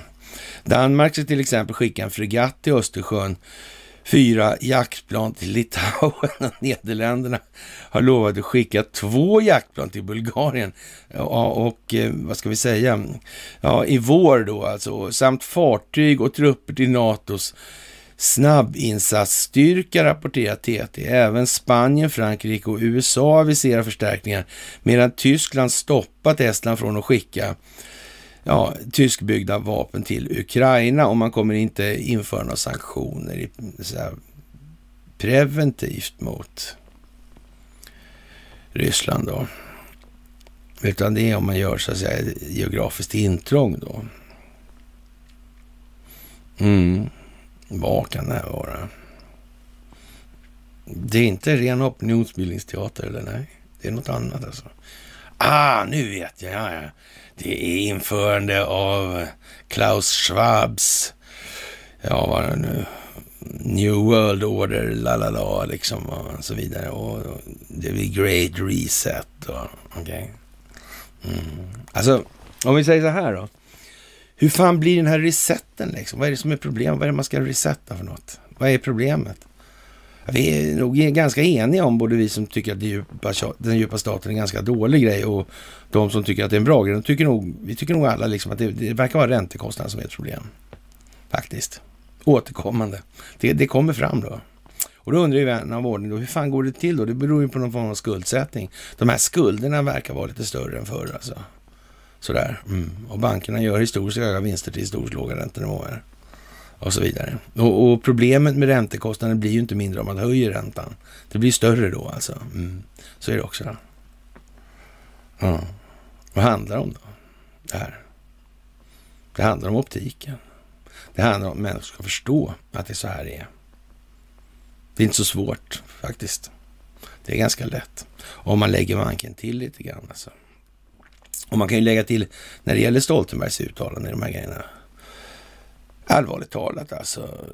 A: Danmark ska till exempel skicka en fregatt till Östersjön fyra jaktplan till Litauen och Nederländerna har lovat att skicka två jaktplan till Bulgarien. Ja, och eh, vad ska vi säga? Ja, i vår då alltså, samt fartyg och trupper till NATOs snabbinsatsstyrka, rapporterar TT. Även Spanien, Frankrike och USA aviserar förstärkningar, medan Tyskland stoppat Estland från att skicka ja, tyskbyggda vapen till Ukraina och man kommer inte införa några sanktioner i, här, preventivt mot Ryssland då. Utan det är om man gör så att säga geografiskt intrång då. Mm. Vad kan det här vara? Det är inte ren opinionsbildningsteater eller nej? Det är något annat alltså. Ah, nu vet jag. Ja, ja. Det är införande av Klaus Schwabs, ja vad är det nu, New World Order, la la la, liksom och så vidare. Och det blir Great Reset. Okej. Okay. Mm. Alltså, om vi säger så här då. Hur fan blir den här resetten liksom? Vad är det som är problemet? Vad är det man ska resetta för något? Vad är problemet? Vi är nog ganska eniga om, både vi som tycker att djupa, den djupa staten är en ganska dålig grej och de som tycker att det är en bra grej. De tycker nog, vi tycker nog alla liksom att det, det verkar vara räntekostnaden som är ett problem. Faktiskt. Återkommande. Det, det kommer fram då. Och då undrar ju vän av ordning då, hur fan går det till då? Det beror ju på någon form av skuldsättning. De här skulderna verkar vara lite större än förr alltså. Sådär. Mm. Och bankerna gör historiskt höga vinster till historiskt låga räntenivåer och så vidare. Och, och, problemet med räntekostnaden blir ju inte mindre om man höjer räntan. Det blir större då alltså. Mm. Så är det också. Då. Ja. Vad handlar det om då? Det här. Det handlar om optiken. Det handlar om att människor ska förstå att det är så här det är. Det är inte så svårt faktiskt. Det är ganska lätt. Om man lägger manken till lite grann alltså. Och man kan ju lägga till när det gäller Stoltenbergs uttalande i de här grejerna Allvarligt talat alltså.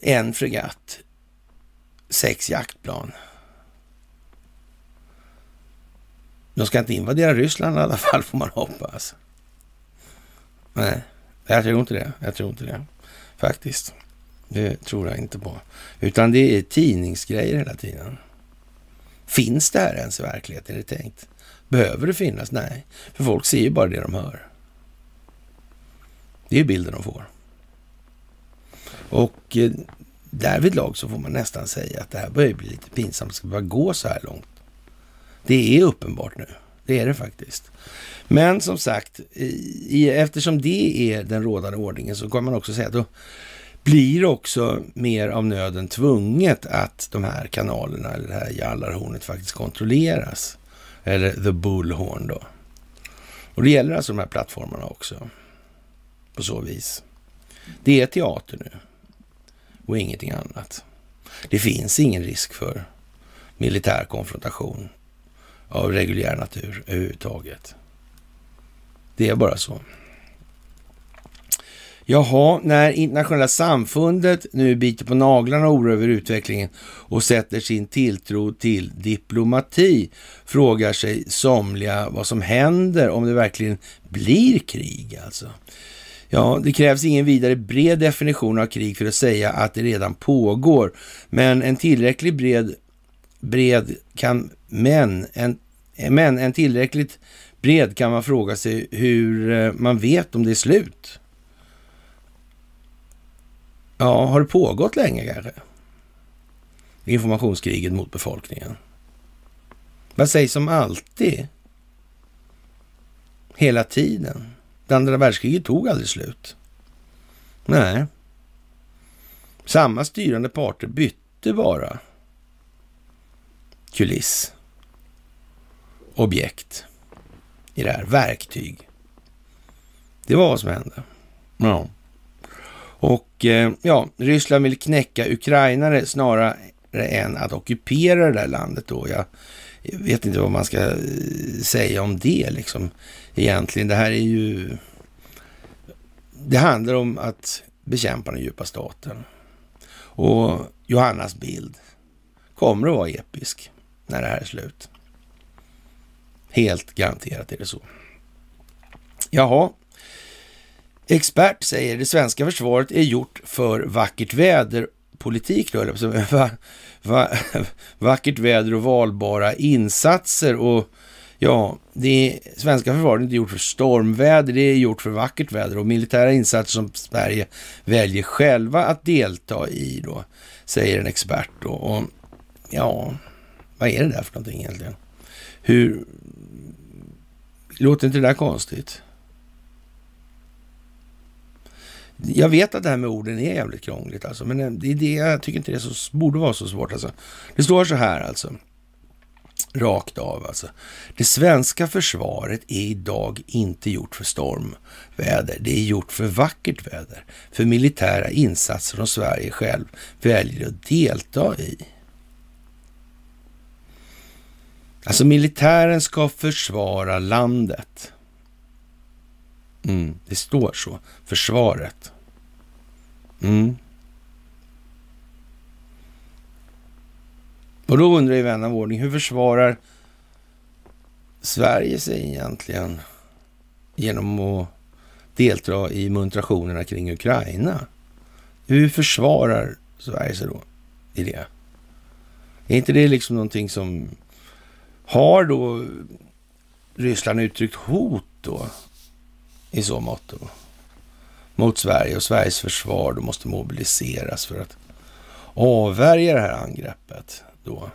A: En fregatt, sex jaktplan. De ska inte invadera Ryssland i alla fall, får man hoppas. Nej, jag tror inte det. Jag tror inte det, faktiskt. Det tror jag inte på. Utan det är tidningsgrejer hela tiden. Finns det här ens i verkligheten, är det tänkt? Behöver det finnas? Nej, för folk ser ju bara det de hör. Det är bilden de får. Och eh, därvidlag så får man nästan säga att det här börjar bli lite pinsamt. Det ska bara gå så här långt. Det är uppenbart nu. Det är det faktiskt. Men som sagt, i, eftersom det är den rådande ordningen så kan man också säga att då blir också mer av nöden tvunget att de här kanalerna, eller det här jallarhornet faktiskt kontrolleras. Eller the bullhorn då. Och det gäller alltså de här plattformarna också. På så vis. Det är teater nu och ingenting annat. Det finns ingen risk för militär konfrontation av reguljär natur överhuvudtaget. Det är bara så. Jaha, när internationella samfundet nu biter på naglarna och oroar över utvecklingen och sätter sin tilltro till diplomati frågar sig somliga vad som händer om det verkligen blir krig alltså. Ja, det krävs ingen vidare bred definition av krig för att säga att det redan pågår, men en tillräckligt bred, bred kan, men en, men en tillräckligt bred kan man fråga sig hur eh, man vet om det är slut. Ja, har det pågått länge kanske? Informationskriget mot befolkningen. Vad sägs om alltid? Hela tiden. Det andra världskriget tog aldrig slut. Nej. Samma styrande parter bytte bara kuliss, objekt i det här, verktyg. Det var vad som hände. Ja. Och eh, ja, Ryssland vill knäcka ukrainare snarare än att ockupera det där landet då. Jag vet inte vad man ska eh, säga om det liksom egentligen. Det här är ju... Det handlar om att bekämpa den djupa staten. Och Johannas bild kommer att vara episk när det här är slut. Helt garanterat är det så. Jaha. Expert säger det svenska försvaret är gjort för vackert väder politik då, eller va, va, vackert väder och valbara insatser och ja, det svenska försvaret är inte gjort för stormväder, det är gjort för vackert väder och militära insatser som Sverige väljer själva att delta i då, säger en expert då. Och ja, vad är det där för någonting egentligen? Hur... Låter inte det där konstigt? Jag vet att det här med orden är jävligt krångligt alltså, men det är det, jag tycker inte det så, borde vara så svårt alltså. Det står så här alltså, rakt av alltså. Det svenska försvaret är idag inte gjort för stormväder, det är gjort för vackert väder, för militära insatser som Sverige själv väljer att delta i. Alltså militären ska försvara landet. Mm, det står så. Försvaret. Mm. Och då undrar ju vän av ordning, hur försvarar Sverige sig egentligen genom att delta i muntrationerna kring Ukraina? Hur försvarar Sverige sig då i det? Är inte det liksom någonting som har då Ryssland uttryckt hot då i så mått då, mot Sverige och Sveriges försvar då måste mobiliseras för att avvärja det här angreppet då.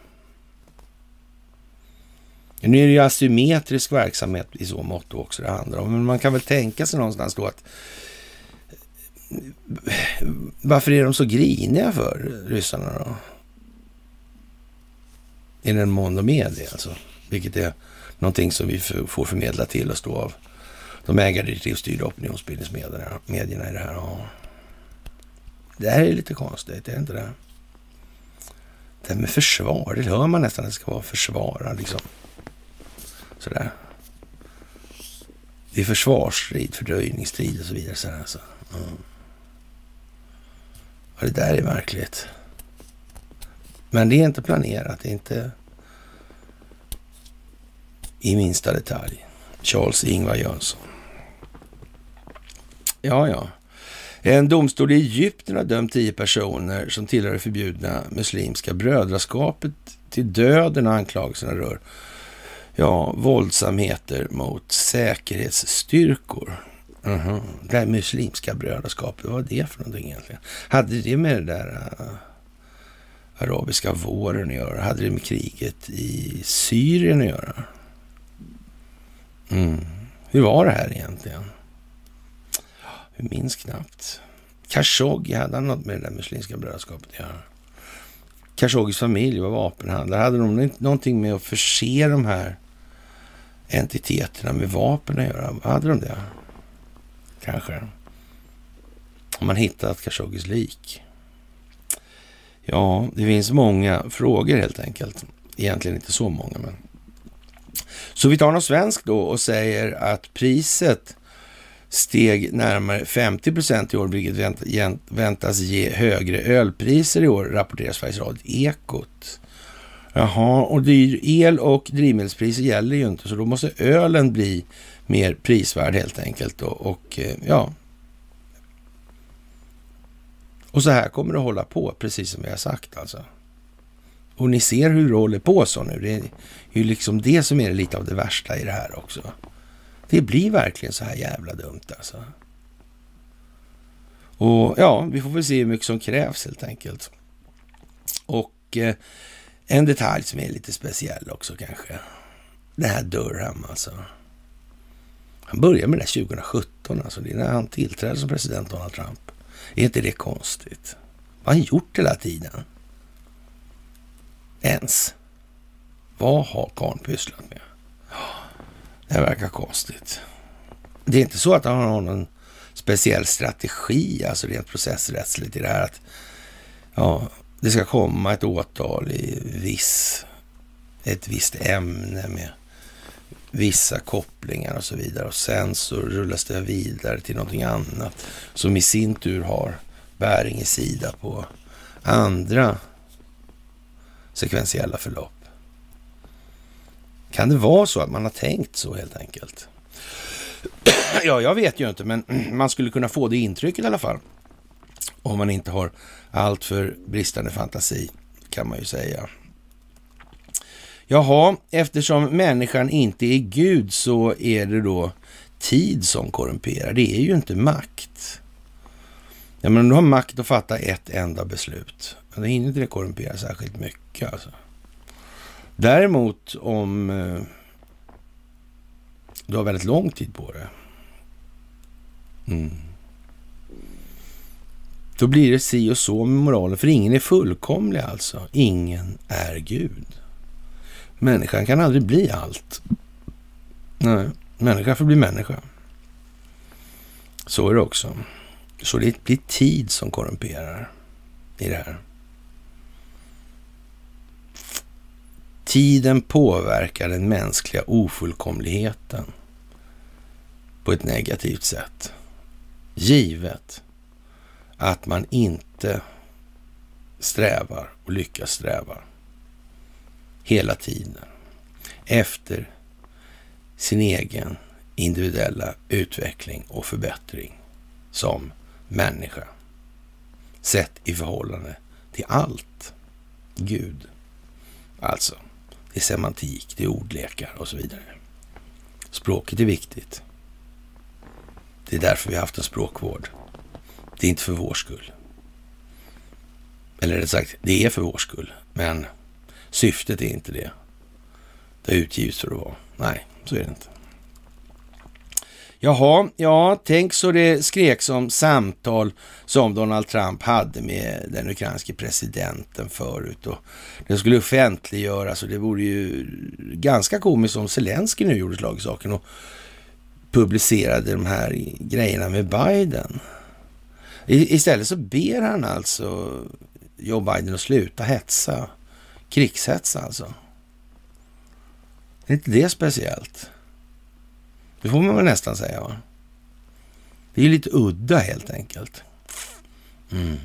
A: Nu är det ju asymmetrisk verksamhet i så mått också det handlar om, men man kan väl tänka sig någonstans då att varför är de så griniga för ryssarna då? I den mån de är det alltså. Vilket är någonting som vi får förmedla till oss då av de ägardirektivstyrda opinionsbildningsmedierna i det här. Ja. Det här är lite konstigt, är det inte det? Det här med försvar, det hör man nästan att det ska vara försvara liksom. Sådär. Det är försvarsstrid, fördröjningsstrid och så vidare. Sådär, alltså. mm. Ja, det där är märkligt. Men det är inte planerat, det är inte i minsta detalj. Charles Ingvar Jönsson. Ja, ja. En domstol i Egypten har dömt tio personer som tillhör det förbjudna muslimska brödraskapet till döden anklagelserna rör ja, våldsamheter mot säkerhetsstyrkor. Uh -huh. Det här muslimska brödraskapet, vad var det för någonting egentligen? Hade det med det där uh, arabiska våren att göra? Hade det med kriget i Syrien att göra? Mm. Hur var det här egentligen? Jag minns knappt. Khashoggi, hade han något med det där muslimska brödraskapet att göra? Khashoggis familj var vapenhandlare. Hade de någonting med att förse de här entiteterna med vapen att göra? Hade de det? Kanske. Om man hittat Khashoggis lik. Ja, det finns många frågor helt enkelt. Egentligen inte så många, men. Så vi tar något svenskt då och säger att priset steg närmare 50 procent i år, vilket väntas ge högre ölpriser i år, rapporterar Sveriges Radio Ekot. Jaha, och dyr el och drivmedelspriser gäller ju inte, så då måste ölen bli mer prisvärd helt enkelt. Då. Och eh, ja, och så här kommer det hålla på, precis som vi har sagt alltså. Och ni ser hur det håller på så nu. Det är ju liksom det som är lite av det värsta i det här också. Det blir verkligen så här jävla dumt alltså. Och ja, vi får väl se hur mycket som krävs helt enkelt. Och eh, en detalj som är lite speciell också kanske. Det här Durham alltså. Han började med det 2017, alltså det är när han tillträdde som president Donald Trump. Är inte det konstigt? Vad har han gjort hela tiden? Ens. Vad har karln pysslat med? Det verkar konstigt. Det är inte så att han har någon speciell strategi, alltså rent processrättsligt i det här att ja, det ska komma ett åtal i viss, ett visst ämne med vissa kopplingar och så vidare. Och sen så rullas det vidare till någonting annat som i sin tur har bäring i sida på andra sekventiella förlopp. Kan det vara så att man har tänkt så helt enkelt? ja, jag vet ju inte, men man skulle kunna få det intrycket i alla fall. Om man inte har allt för bristande fantasi, kan man ju säga. Jaha, eftersom människan inte är Gud så är det då tid som korrumperar. Det är ju inte makt. Ja, men om du har makt att fatta ett enda beslut, då hinner inte det korrumpera särskilt mycket. Alltså. Däremot om eh, du har väldigt lång tid på det. Mm. Då blir det si och så med moralen, för ingen är fullkomlig alltså. Ingen är Gud. Människan kan aldrig bli allt. Nej, människa får bli människa. Så är det också. Så det blir tid som korrumperar i det här. Tiden påverkar den mänskliga ofullkomligheten på ett negativt sätt. Givet att man inte strävar och lyckas sträva hela tiden efter sin egen individuella utveckling och förbättring som människa. Sett i förhållande till allt. Gud. Alltså, det är semantik, det är ordlekar och så vidare. Språket är viktigt. Det är därför vi har haft en språkvård. Det är inte för vår skull. Eller rätt sagt, det är för vår skull. Men syftet är inte det. Det har utgivits för att vara. Nej, så är det inte. Jaha, ja, tänk så det skreks om samtal som Donald Trump hade med den ukrainske presidenten förut och det skulle offentliggöras och det vore ju ganska komiskt om Zelensky nu gjorde slag i saken och publicerade de här grejerna med Biden. I, istället så ber han alltså Joe Biden att sluta hetsa, krigshetsa alltså. Är inte det speciellt? Det får man väl nästan säga va? Det är lite udda helt enkelt. Mm.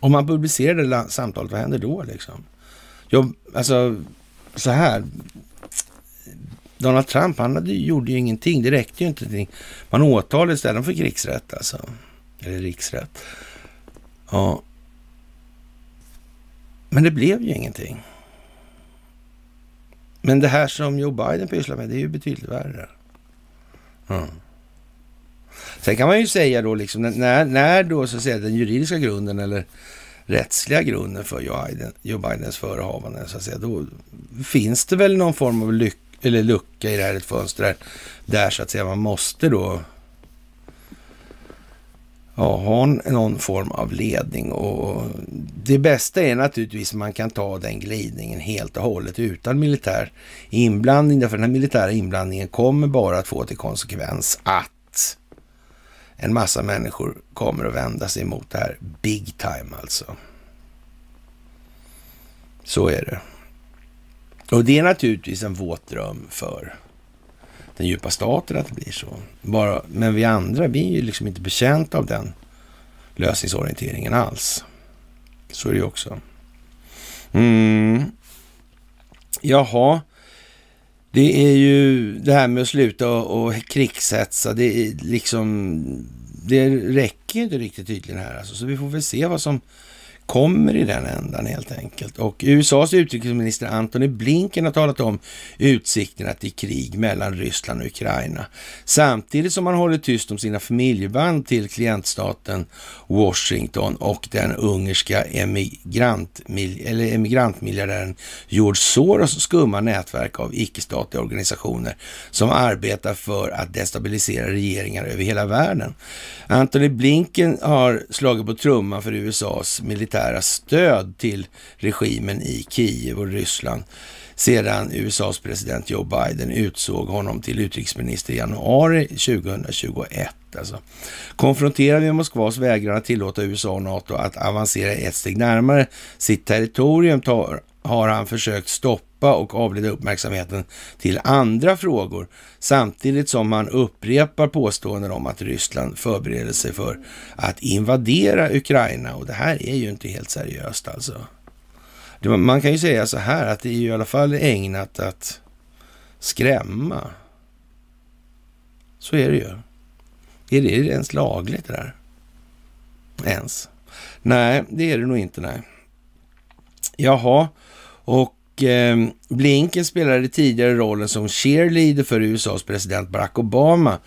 A: Om man publicerar samtalet, vad händer då liksom? Jag, alltså, så här. Donald Trump, han hade, gjorde ju ingenting. Det räckte ju inte. Man åtalade istället för krigsrätt alltså. Eller riksrätt. Ja. Men det blev ju ingenting. Men det här som Joe Biden pysslar med, det är ju betydligt värre. Mm. Sen kan man ju säga då, liksom, när, när då så att säga, den juridiska grunden eller rättsliga grunden för Joe, Biden, Joe Bidens förehavanden, så att säga, då finns det väl någon form av lyck, eller lucka i det här ett fönster där, där så att säga man måste då ja, ha någon form av ledning. Och det bästa är naturligtvis att man kan ta den glidningen helt och hållet utan militär inblandning. Därför den här militära inblandningen kommer bara att få till konsekvens att en massa människor kommer att vända sig mot det här big time alltså. Så är det. Och det är naturligtvis en våt dröm för den djupa staten att det blir så. Bara, men vi andra, vi är ju liksom inte betjänta av den lösningsorienteringen alls. Så är det ju också. Mm. Jaha, det är ju det här med att sluta och, och krigshetsa. Det är liksom, det räcker inte riktigt tydligen här alltså. Så vi får väl se vad som kommer i den ändan helt enkelt. Och USAs utrikesminister Antony Blinken har talat om utsikterna till krig mellan Ryssland och Ukraina. Samtidigt som han håller tyst om sina familjeband till klientstaten Washington och den ungerska emigrant, eller emigrantmiljardären George Soros skumma nätverk av icke-statliga organisationer som arbetar för att destabilisera regeringar över hela världen. Antony Blinken har slagit på trumman för USAs militär militära stöd till regimen i Kiev och Ryssland sedan USAs president Joe Biden utsåg honom till utrikesminister i januari 2021. Alltså. Konfronterad med Moskvas vägran att tillåta USA och NATO att avancera ett steg närmare sitt territorium tar, har han försökt stoppa och avleda uppmärksamheten till andra frågor samtidigt som man upprepar påståenden om att Ryssland förbereder sig för att invadera Ukraina och det här är ju inte helt seriöst alltså. Man kan ju säga så här att det är ju i alla fall ägnat att skrämma. Så är det ju. Är det ens lagligt det där? Ens? Nej, det är det nog inte. Nej. Jaha, och eh, Blinken spelade tidigare rollen som cheerleader för USAs president Barack Obama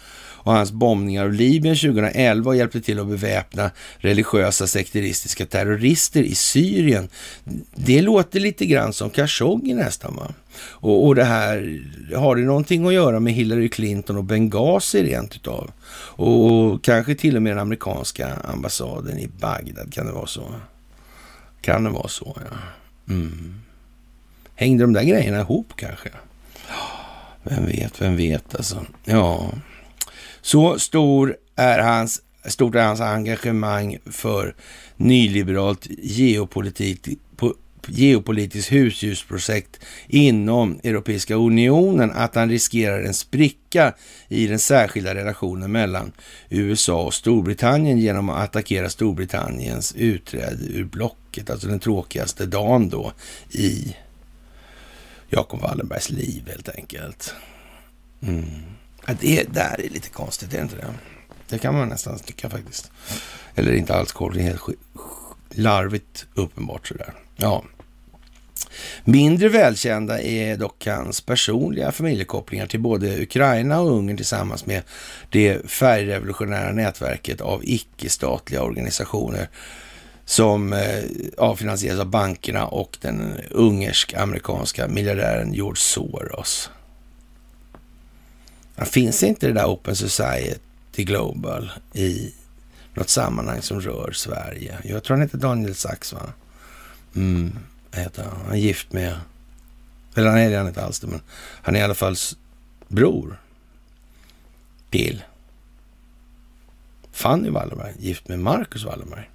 A: och hans bombningar av Libyen 2011 och hjälpte till att beväpna religiösa sekteristiska terrorister i Syrien. Det låter lite grann som Khashoggi nästan va? Och, och det här, har det någonting att göra med Hillary Clinton och Benghazi rent utav? Och, och kanske till och med den amerikanska ambassaden i Bagdad, kan det vara så? Kan det vara så, ja. Mm. Hängde de där grejerna ihop kanske? Vem vet, vem vet alltså. Ja, så stor är hans, stort är hans engagemang för nyliberalt geopolitik, geopolitiskt husdjursprojekt inom Europeiska unionen att han riskerar en spricka i den särskilda relationen mellan USA och Storbritannien genom att attackera Storbritanniens utträde ur blocket, alltså den tråkigaste dagen då i Jacob Wallenbergs liv helt enkelt. Mm. Det där är lite konstigt, är det inte det? Det kan man nästan tycka faktiskt. Eller inte alls kort, det är helt larvigt uppenbart sådär. Ja. Mindre välkända är dock hans personliga familjekopplingar till både Ukraina och Ungern tillsammans med det färgrevolutionära nätverket av icke-statliga organisationer som eh, av bankerna och den ungersk-amerikanska miljardären George Soros. Finns inte det där Open Society Global i något sammanhang som rör Sverige? Jag tror han heter Daniel Sachs, va? Mm, heter han. Han är gift med... Eller han är han inte alls det, men han är i alla fall bror till Fanny Wallenberg, gift med Marcus Wallenberg.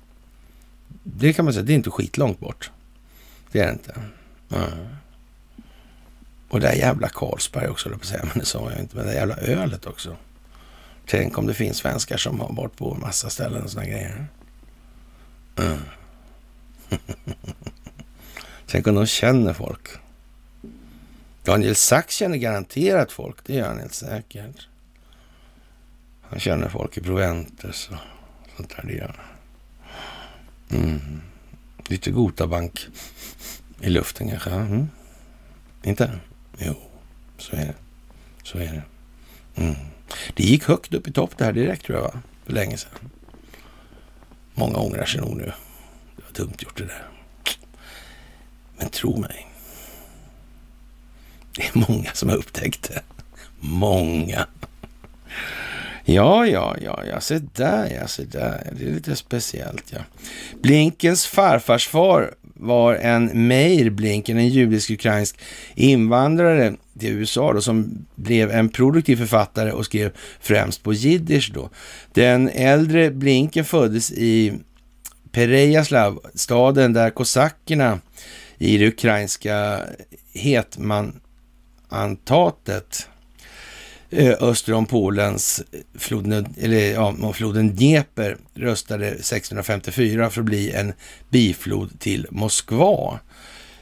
A: Det kan man säga, det är inte skitlångt bort. Det är det inte. Mm. Och det där jävla Carlsberg också, på säga, men det sa jag inte. Men det jävla ölet också. Tänk om det finns svenskar som har varit på en massa ställen och sådana grejer. Mm. Tänk om de känner folk. Daniel Sachs känner garanterat folk, det gör han helt säkert. Han känner folk i Proventus och sånt där, det gör han. Mm. Lite Gotabank i luften kanske. Mm. Inte? Jo, så är det. Så är det. Mm. Det gick högt upp i topp det här direkt tror jag, va? För länge sedan. Många ångrar sig nog nu. Det var dumt gjort det där. Men tro mig. Det är många som har upptäckt det. Många. Ja, ja, ja, ja, se där, ja, se där. Det är lite speciellt, ja. Blinkens farfars far var en Meir Blinken, en judisk-ukrainsk invandrare till USA då, som blev en produktiv författare och skrev främst på jiddisch då. Den äldre Blinken föddes i Perejaslav, staden där kosackerna i det ukrainska hetmanantatet Eh, öster om Polens eh, floden, eller, ja, floden Dnieper röstade 1654 för att bli en biflod till Moskva.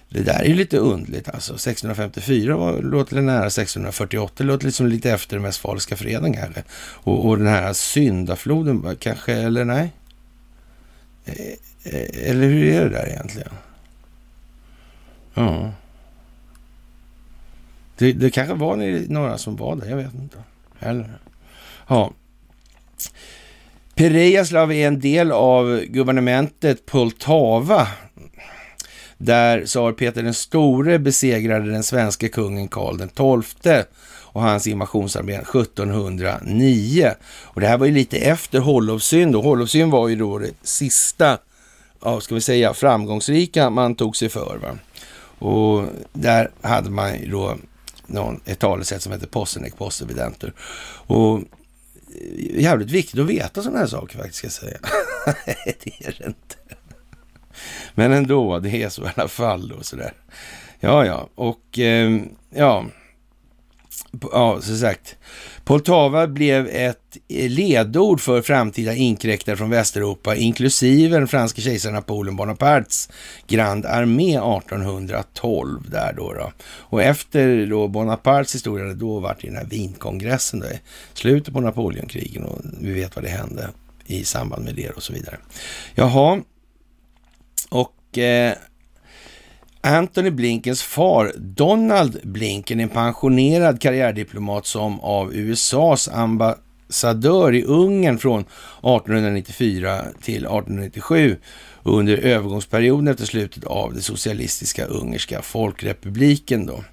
A: Det där är ju lite undligt alltså. 1654 var, låter det nära 1648, det låter liksom lite efter Westfaliska freden kanske. Och, och den här syndafloden kanske, eller nej? Eh, eller hur är det där egentligen? Ja. Det, det kanske var några som var där, jag vet inte. Eller, ja. Perejaslav är en del av guvernementet Poltava där tsar Peter den store besegrade den svenska kungen Karl den XII och hans invasionsarmé 1709. Och det här var ju lite efter Hollofsyn. Hollofsyn var ju då det sista, ja, ska vi säga, framgångsrika man tog sig för. Va? Och där hade man ju då någon, ett talesätt som heter Possenek Possevidenter. Och eh, jävligt viktigt att veta sådana här saker faktiskt, ska jag säga. Det är det inte. Men ändå, det är så i alla fall Och sådär. Ja, ja, och eh, ja, ja, som sagt. Poltava blev ett eh, ledord för framtida inkräktare från Västeuropa, inklusive den franske kejsaren Napoleon Bonapartes Grand Armé 1812 där då. då. Och efter då Bonapartes historia, då var det den här Wienkongressen, då, slutet på Napoleonkrigen och vi vet vad det hände i samband med det och så vidare. Jaha, och eh, Anthony Blinkens far, Donald Blinken, en pensionerad karriärdiplomat som av USAs ambassadör i Ungern från 1894 till 1897 under övergångsperioden efter slutet av det socialistiska ungerska folkrepubliken. Då.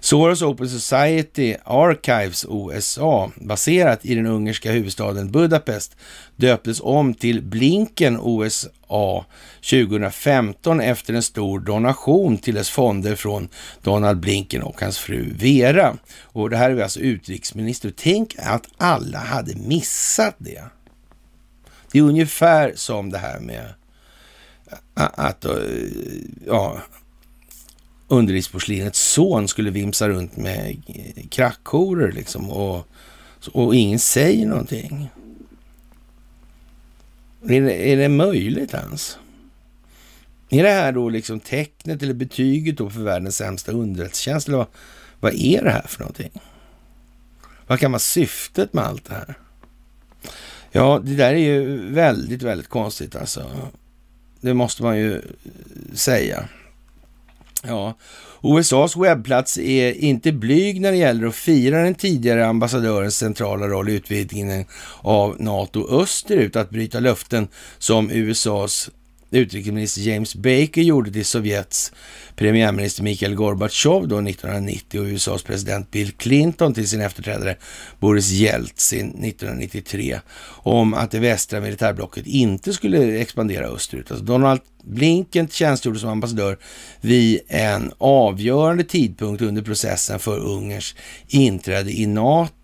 A: Soros Open Society Archives OSA, baserat i den ungerska huvudstaden Budapest, döptes om till Blinken OSA 2015 efter en stor donation till dess fonder från Donald Blinken och hans fru Vera. Och det här är alltså utrikesminister. Tänk att alla hade missat det. Det är ungefär som det här med att eh, ja, underlivsporslinets son skulle vimsa runt med eh, krackhoror liksom och, och ingen säger någonting. Är det, är det möjligt ens? Är det här då liksom tecknet eller betyget då för världens sämsta underrättelsetjänst? Eller vad, vad är det här för någonting? Vad kan vara syftet med allt det här? Ja, det där är ju väldigt, väldigt konstigt alltså. Det måste man ju eh, säga. Ja, USAs webbplats är inte blyg när det gäller att fira den tidigare ambassadörens centrala roll i utvidgningen av NATO österut, att bryta löften som USAs utrikesminister James Baker gjorde till Sovjets premiärminister Mikhail Gorbatjov då 1990 och USAs president Bill Clinton till sin efterträdare Boris Jeltsin 1993 om att det västra militärblocket inte skulle expandera österut. Alltså Donald Blinken tjänstgjorde som ambassadör vid en avgörande tidpunkt under processen för Ungerns inträde i NATO.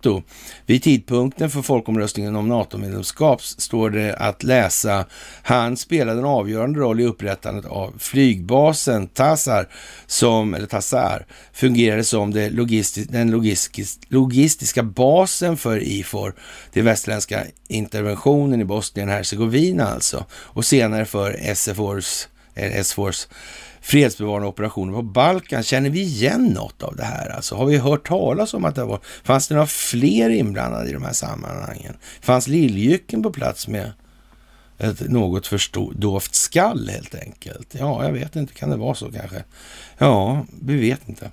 A: Vid tidpunkten för folkomröstningen om NATO-medlemskap står det att läsa han spelade en avgörande roll i upprättandet av flygbasen Tassar, som, eller Tassar, fungerade som det logistis den logistis logistiska basen för IFOR, det västerländska interventionen i Bosnien-Hercegovina alltså, och senare för SFORs, SFORs fredsbevarande operationer på Balkan. Känner vi igen något av det här? Alltså, har vi hört talas om att det var... Fanns det några fler inblandade i de här sammanhangen? Fanns Liljycken på plats med ett något för dovt skall helt enkelt? Ja, jag vet inte. Kan det vara så kanske? Ja, vi vet inte.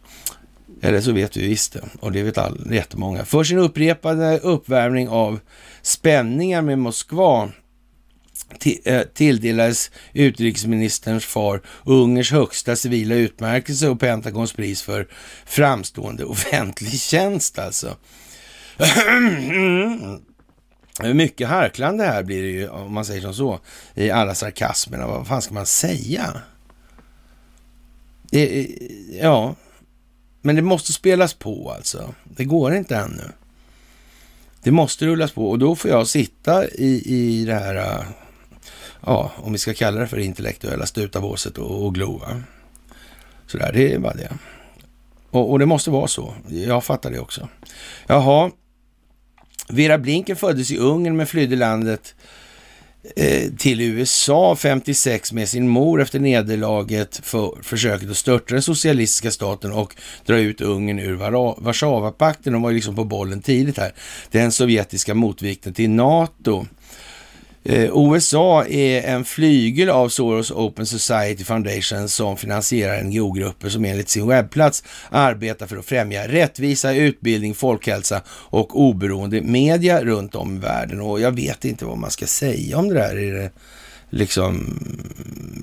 A: Eller så vet vi visst det, och det vet all, jättemånga. För sin upprepade uppvärmning av spänningar med Moskva Eh, tilldelades utrikesministerns far Ungerns högsta civila utmärkelse och Pentagons pris för framstående offentlig tjänst alltså. Mycket harklande här blir det ju, om man säger som så, i alla sarkasmerna. Vad fan ska man säga? Eh, ja, men det måste spelas på alltså. Det går inte ännu. Det måste rullas på och då får jag sitta i, i det här, eh, ja, om vi ska kalla det för intellektuella stutabåset och, och glo. Sådär, det är bara det. Och, och, det måste vara så. Jag fattar det också. Jaha. Vera Blinken föddes i Ungern men flydde landet Eh, till USA 56 med sin mor efter nederlaget för försöket att störta den socialistiska staten och dra ut Ungern ur Warszawapakten. De var ju liksom på bollen tidigt här. Den sovjetiska motvikten till NATO. Eh, USA är en flygel av Soros Open Society Foundation som finansierar NGO-grupper som enligt sin webbplats arbetar för att främja rättvisa, utbildning, folkhälsa och oberoende media runt om i världen. Och jag vet inte vad man ska säga om det där. Är det liksom,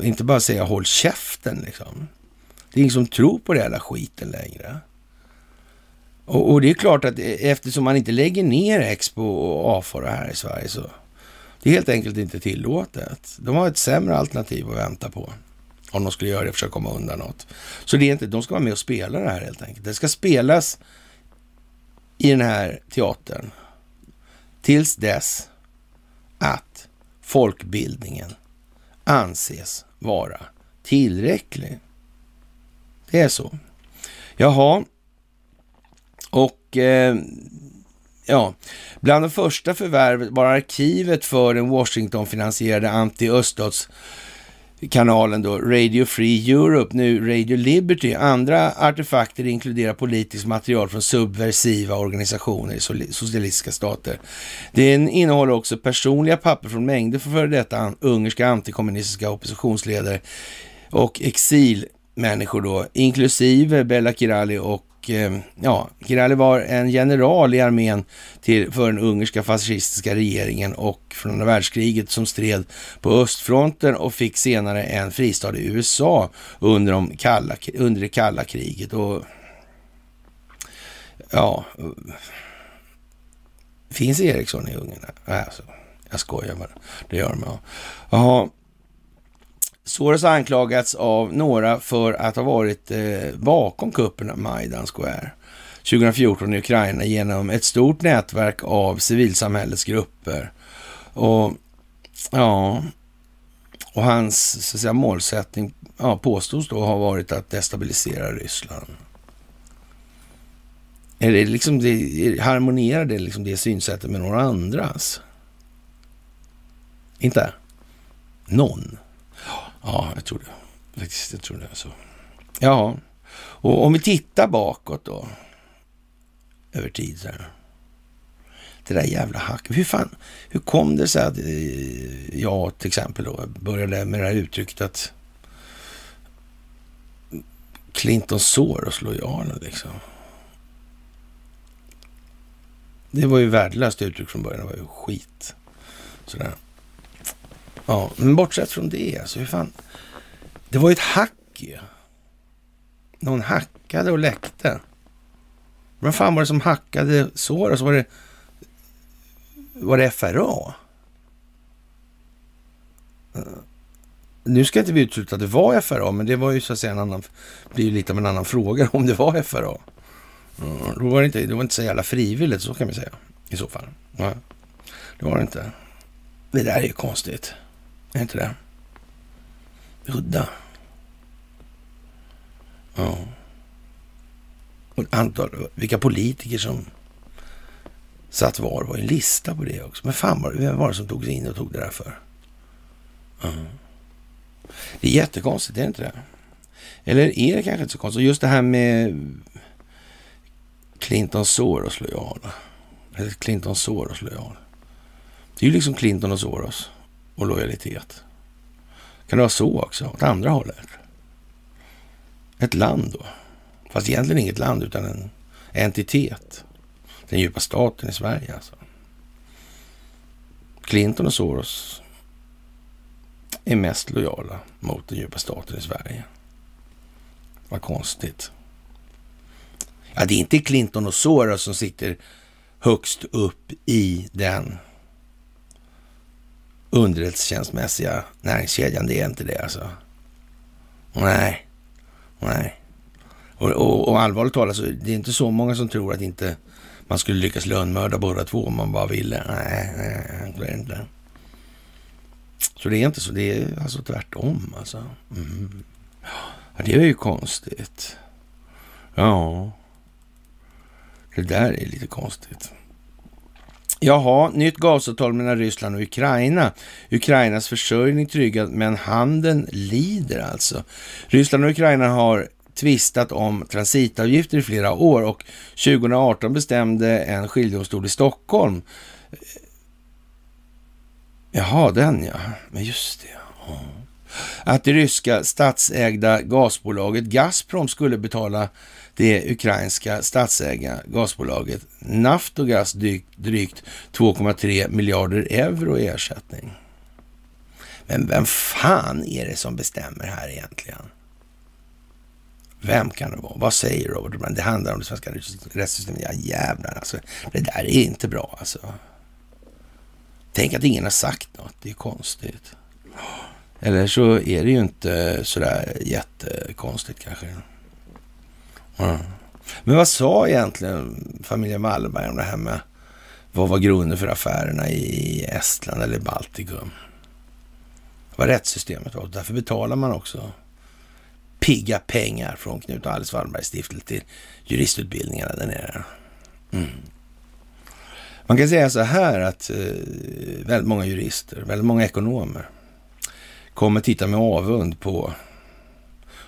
A: inte bara säga håll käften liksom. Det är ingen som tror på den jävla skiten längre. Och, och, det är klart att e-, eftersom man inte lägger ner Expo och AFA här i Sverige så det är helt enkelt inte tillåtet. De har ett sämre alternativ att vänta på. Om de skulle göra det och försöka komma undan något. Så det är inte, de ska vara med och spela det här helt enkelt. Det ska spelas i den här teatern tills dess att folkbildningen anses vara tillräcklig. Det är så. Jaha, och eh, Ja, bland de första förvärvet var arkivet för den Washington-finansierade anti-öststatskanalen kanalen då, Radio Free Europe, nu Radio Liberty. Andra artefakter inkluderar politiskt material från subversiva organisationer i socialistiska stater. Den innehåller också personliga papper från mängder för före detta ungerska antikommunistiska oppositionsledare och exilmänniskor då, inklusive Bella Kirali och och eh, ja, Kirali var en general i armén till, för den ungerska fascistiska regeringen och från andra världskriget som stred på östfronten och fick senare en fristad i USA under, de kalla, under det kalla kriget. Och ja, finns Eriksson i Ungern? Alltså, jag skojar bara. Det gör de, ja. Jaha. Soros har anklagats av några för att ha varit eh, bakom kuppen av Majdan Square 2014 i Ukraina genom ett stort nätverk av civilsamhällets grupper. Och ja, och hans så att säga, målsättning ja, påstås då ha varit att destabilisera Ryssland. Är det liksom det, harmonerar det liksom det synsättet med några andras? Inte? Någon? Ja, jag tror det. Faktiskt, jag tror det är så. Ja, och om vi tittar bakåt då. Över tid så här. Det där jävla hacket. Hur fan, hur kom det sig att eh, jag till exempel då började med det här uttrycket att Clinton Soros lojala liksom. Det var ju värdelöst uttryck från början. Det var ju skit. Sådär. Ja, men bortsett från det, alltså hur fan. Det var ju ett hack ju. Någon hackade och läckte. Vad fan var det som hackade så? Var det, var det FRA? Nu ska inte vi utesluta att det var FRA, men det var ju så att säga en annan, blir ju lite av en annan fråga om det var FRA. Mm, då var det, inte, det var inte så jävla frivilligt, så kan vi säga. I så fall. Det var det inte. Det där är ju konstigt. Är inte det? Udda. Ja. Och antal, vilka politiker som satt var var en lista på det också. Men fan var det, vem var det som tog sig in och tog det där för? Ja. Det är jättekonstigt, är det inte det? Eller är det kanske inte så konstigt? Just det här med Clinton Soros lojala. Eller Clinton Soros lojal. Det är ju liksom Clinton och Soros och lojalitet. Kan det vara så också, åt andra hållet? Ett land då. Fast egentligen inget land utan en entitet. Den djupa staten i Sverige alltså. Clinton och Soros är mest lojala mot den djupa staten i Sverige. Vad konstigt. Ja, det är inte Clinton och Soros som sitter högst upp i den underrättelsetjänstmässiga näringskedjan. Det är inte det alltså. Nej, nej. Och, och, och allvarligt talat så det är inte så många som tror att inte man skulle lyckas lönnmörda båda två om man bara ville. Nej, nej, det är inte. Så det är inte så. Det är alltså tvärtom alltså. Mm. Ja, det är ju konstigt. Ja. Det där är lite konstigt. Jaha, nytt gasavtal mellan Ryssland och Ukraina. Ukrainas försörjning tryggad, men handeln lider alltså. Ryssland och Ukraina har tvistat om transitavgifter i flera år och 2018 bestämde en skiljedomstol i Stockholm. Jaha, den ja. Men just det. Ja. Att det ryska statsägda gasbolaget Gazprom skulle betala det ukrainska statsägda gasbolaget Naftogas drygt 2,3 miljarder euro i ersättning. Men vem fan är det som bestämmer här egentligen? Vem kan det vara? Vad säger Robert Brand? Det handlar om det svenska rättssystemet. Ja jävlar alltså. Det där är inte bra alltså. Tänk att ingen har sagt något. Det är konstigt. Eller så är det ju inte sådär jättekonstigt kanske. Men vad sa egentligen familjen Wallenberg om det här med vad var grunden för affärerna i Estland eller Baltikum? Vad rättssystemet var. Därför betalar man också pigga pengar från Knut och Alice Wallenbergs stiftelse till juristutbildningarna där nere. Mm. Man kan säga så här att eh, väldigt många jurister, väldigt många ekonomer kommer titta med avund på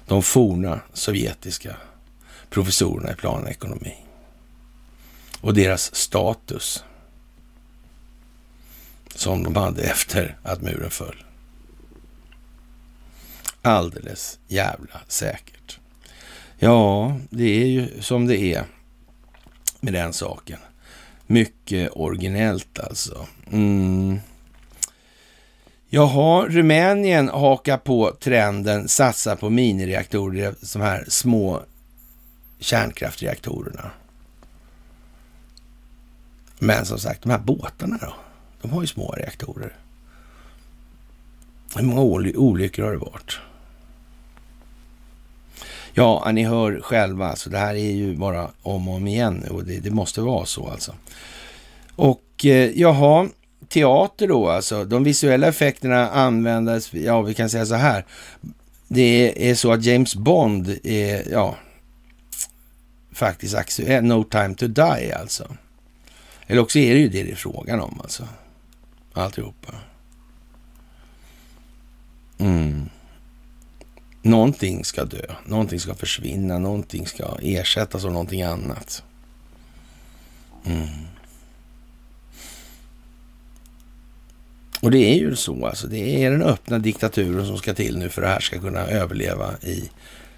A: de forna sovjetiska professorerna i planekonomi och deras status som de hade efter att muren föll. Alldeles jävla säkert. Ja, det är ju som det är med den saken. Mycket originellt alltså. Mm. Jaha, Rumänien hakar på trenden, satsar på minireaktorer, de här små kärnkraftreaktorerna. Men som sagt, de här båtarna då? De har ju små reaktorer. Hur många olyckor har det varit? Ja, ni hör själva, alltså det här är ju bara om och om igen och det, det måste vara så alltså. Och eh, jaha, teater då alltså. De visuella effekterna användes, ja vi kan säga så här. Det är så att James Bond är, ja, faktiskt aktuell. No time to die alltså. Eller också är det ju det det är frågan om alltså. Alltihopa. Mm. Någonting ska dö, någonting ska försvinna, någonting ska ersättas av någonting annat. Mm. Och det är ju så alltså. Det är den öppna diktaturen som ska till nu för att det här ska kunna överleva i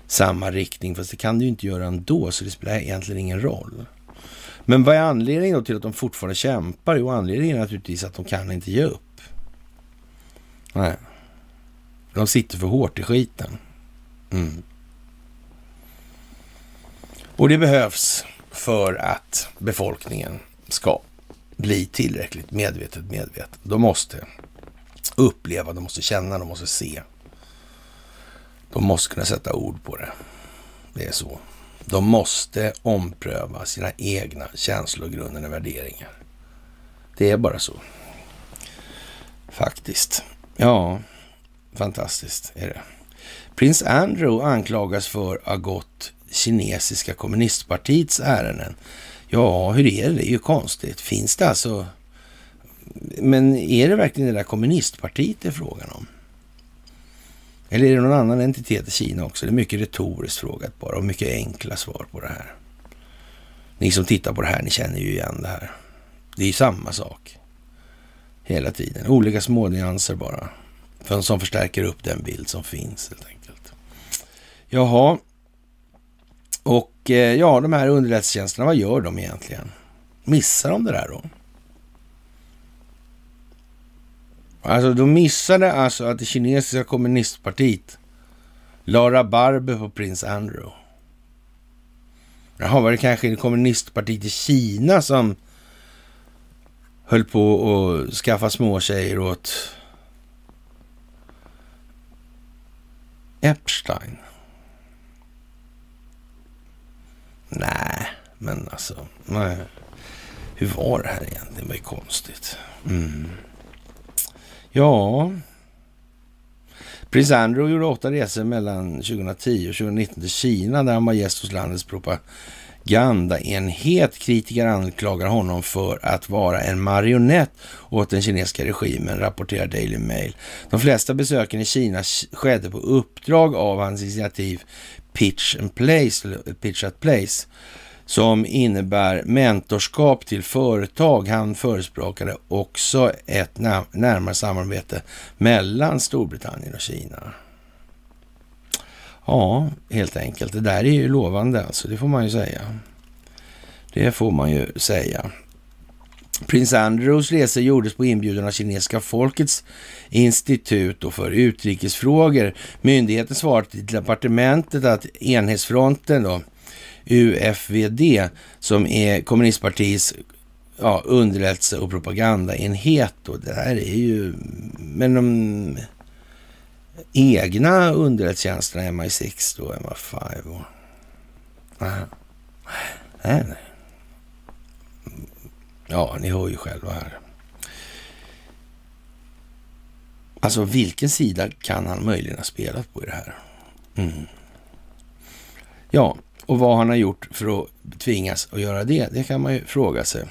A: samma riktning. Fast det kan det ju inte göra ändå, så det spelar egentligen ingen roll. Men vad är anledningen då till att de fortfarande kämpar? Jo, anledningen är naturligtvis att de kan inte ge upp. Nej. De sitter för hårt i skiten. Mm. Och det behövs för att befolkningen ska bli tillräckligt medvetet medveten. De måste uppleva, de måste känna, de måste se. De måste kunna sätta ord på det. Det är så. De måste ompröva sina egna känslogrundande värderingar. Det är bara så. Faktiskt. Ja, fantastiskt är det. Prins Andrew anklagas för att ha gått kinesiska kommunistpartiets ärenden. Ja, hur är det? Det är ju konstigt. Finns det alltså... Men är det verkligen det där kommunistpartiet det är frågan om? Eller är det någon annan entitet i Kina också? Det är mycket retoriskt frågat bara och mycket enkla svar på det här. Ni som tittar på det här, ni känner ju igen det här. Det är ju samma sak hela tiden. Olika små nyanser bara. Som förstärker upp den bild som finns helt enkelt. Jaha. Och eh, ja, de här underrättelsetjänsterna, vad gör de egentligen? Missar de det där då? Alltså de missade alltså att det kinesiska kommunistpartiet la rabarber på prins Andrew. Jaha, var det kanske kommunistpartiet i Kina som höll på att skaffa småtjejer åt Epstein? Nej, men alltså, nej. Hur var det här egentligen? Det var ju konstigt. Mm. Ja, prins Andrew gjorde åtta resor mellan 2010 och 2019 till Kina där han var gäst hos landets propagandaenhet. Kritiker anklagar honom för att vara en marionett åt den kinesiska regimen, rapporterar Daily Mail. De flesta besöken i Kina skedde på uppdrag av hans initiativ Pitch and Place, Pitch at Place som innebär mentorskap till företag. Han förespråkade också ett närmare samarbete mellan Storbritannien och Kina. Ja, helt enkelt. Det där är ju lovande alltså, det får man ju säga. Det får man ju säga. Prins Andrews resa gjordes på inbjudan av kinesiska folkets institut och för utrikesfrågor. Myndigheten svarade till departementet att enhetsfronten då, UFVD som är kommunistpartiets ja, underrättelse och propagandaenhet. Och det här är ju... Men de egna underrättelsetjänsterna, MI6 då, MI5 och... Aha. nej. nej. Ja, ni hör ju själva här. Alltså vilken sida kan han möjligen ha spelat på i det här? Mm. Ja, och vad han har gjort för att tvingas att göra det, det kan man ju fråga sig.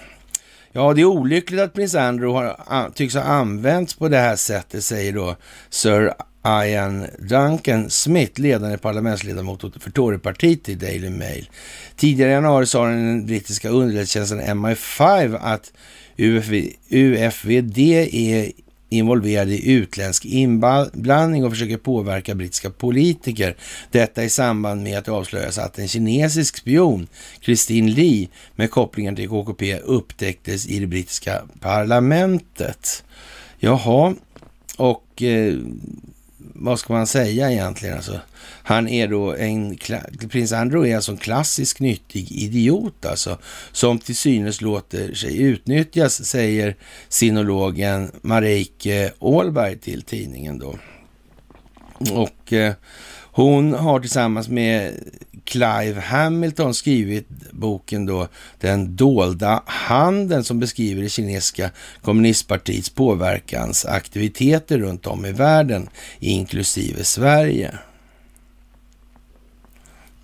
A: Ja, det är olyckligt att prins Andrew har, tycks ha använts på det här sättet, säger då Sir Ian Duncan Smith, ledande parlamentsledamot för Torypartiet i Daily Mail. Tidigare i januari sa den brittiska underrättelsetjänsten MI5 att UFV, UFVD är involverade i utländsk inblandning och försöker påverka brittiska politiker. Detta i samband med att det avslöjas att en kinesisk spion, Christine Lee, med kopplingar till KKP upptäcktes i det brittiska parlamentet. Jaha, och eh, vad ska man säga egentligen? Alltså, han är då en, prins Andrew är alltså en klassisk nyttig idiot alltså, som till synes låter sig utnyttjas, säger sinologen Mareike Ålberg till tidningen då. Och eh, hon har tillsammans med Clive Hamilton skrivit boken då Den dolda handen, som beskriver det kinesiska kommunistpartiets påverkansaktiviteter runt om i världen, inklusive Sverige.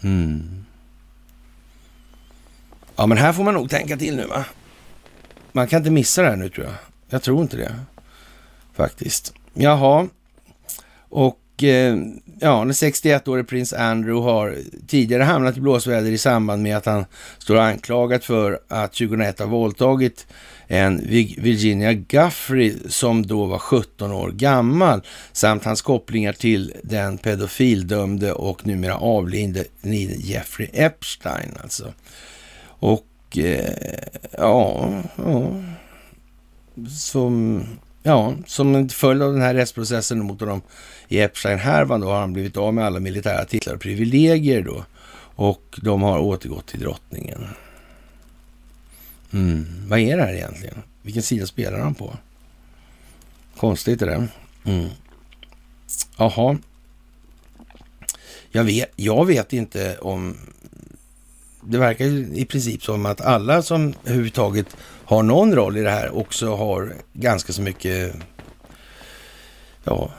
A: Mm. Ja, men här får man nog tänka till nu va? Man kan inte missa det här nu tror jag. Jag tror inte det. Faktiskt. Jaha. Och Eh, ja, den 61-årige prins Andrew har tidigare hamnat i blåsväder i samband med att han står anklagad för att 2001 ha våldtagit en Virginia Guffrey som då var 17 år gammal samt hans kopplingar till den pedofildömde och numera avlidne Jeffrey Epstein alltså. Och eh, ja, ja, som, ja, som en följd av den här rättsprocessen mot honom i Epstein-härvan då har han blivit av med alla militära titlar och privilegier då. Och de har återgått till drottningen. Mm. Vad är det här egentligen? Vilken sida spelar han på? Konstigt är det. Mm. Jaha. Jag vet, jag vet inte om... Det verkar i princip som att alla som överhuvudtaget har någon roll i det här också har ganska så mycket ja,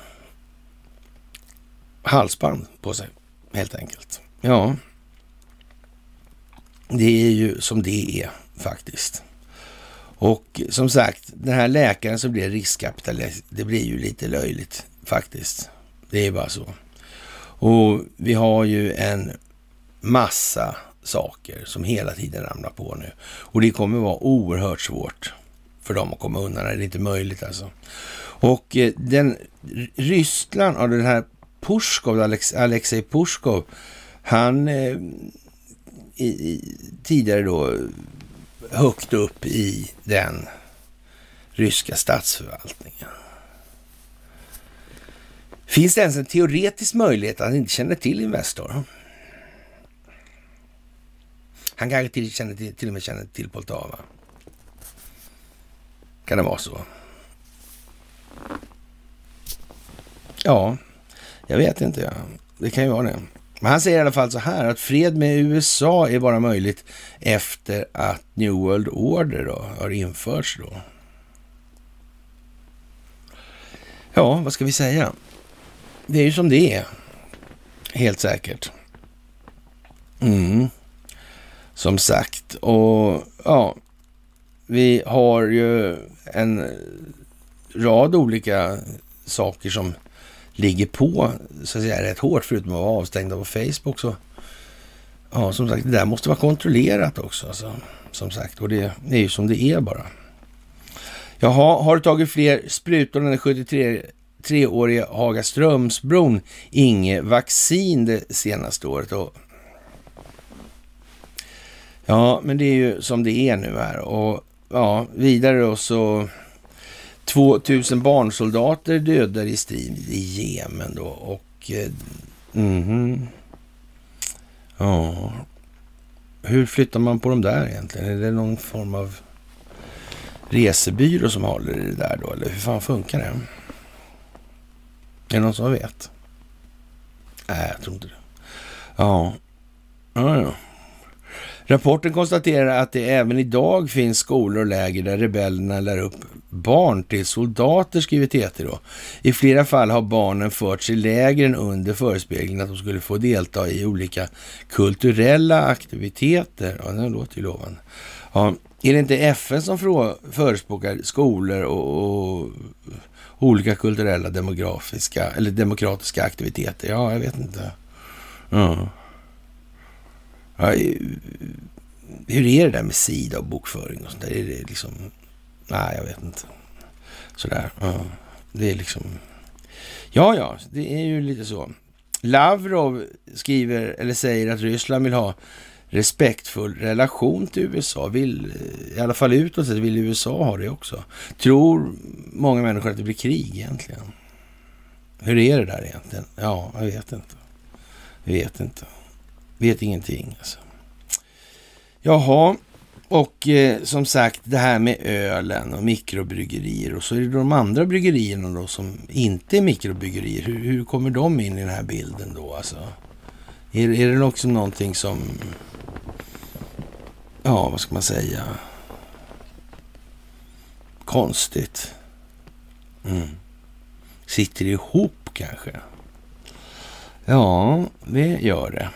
A: halsband på sig, helt enkelt. Ja, det är ju som det är faktiskt. Och som sagt, den här läkaren som blir riskkapitalist, det blir ju lite löjligt faktiskt. Det är bara så. Och vi har ju en massa saker som hela tiden ramlar på nu. Och det kommer vara oerhört svårt för dem att komma undan. Det är inte möjligt alltså. Och eh, den Ryssland av den här Pushkov, Alex, Alexej Pushkov, han eh, i, i, tidigare då högt upp i den ryska statsförvaltningen. Finns det ens en teoretisk möjlighet att han inte känner till Investor? Han kanske till, känner till, till och med känner till Poltava. Kan det vara så? Ja, jag vet inte. Ja. Det kan ju vara det. Men han säger i alla fall så här att fred med USA är bara möjligt efter att New World Order då har införts då. Ja, vad ska vi säga? Det är ju som det är. Helt säkert. Mm. Som sagt. Och ja, vi har ju en rad olika saker som ligger på så att säga rätt hårt, förutom att vara avstängda på Facebook. Så, ja, som sagt, det där måste vara kontrollerat också. Alltså, som sagt, och det, det är ju som det är bara. Jaha, har du tagit fler sprutor än den 73-årige Hagaströmsbron? Inget vaccin det senaste året. Och, ja, men det är ju som det är nu här. Och ja, vidare då så 2000 barnsoldater dödade i strid i Jemen då och... Eh, mm, ja... Hur flyttar man på dem där egentligen? Är det någon form av resebyrå som håller i det där då? Eller hur fan funkar det? Är det någon som vet? Nej, jag tror inte det. Ja. Ja, ja. Rapporten konstaterar att det även idag finns skolor och läger där rebellerna lär upp barn till soldater, skriver TT då. I flera fall har barnen förts i lägren under förespeglingen att de skulle få delta i olika kulturella aktiviteter. Ja, det låter ju lovande. Ja, är det inte FN som förespråkar skolor och, och olika kulturella demografiska eller demokratiska aktiviteter? Ja, jag vet inte. Ja. Ja, hur är det där med Sida och bokföring och sånt där? Är det liksom... Nej, jag vet inte. Sådär. Ja. Det är liksom... Ja, ja, det är ju lite så. Lavrov skriver, eller säger att Ryssland vill ha respektfull relation till USA. Vill, eh, I alla fall utåt sett vill USA ha det också. Tror många människor att det blir krig egentligen? Hur är det där egentligen? Ja, jag vet inte. Jag vet inte. Vet ingenting alltså. Jaha, och eh, som sagt det här med ölen och mikrobryggerier och så är det de andra bryggerierna då som inte är mikrobryggerier. Hur, hur kommer de in i den här bilden då alltså? Är, är det också någonting som, ja vad ska man säga, konstigt? Mm. Sitter ihop kanske? Ja, det gör det.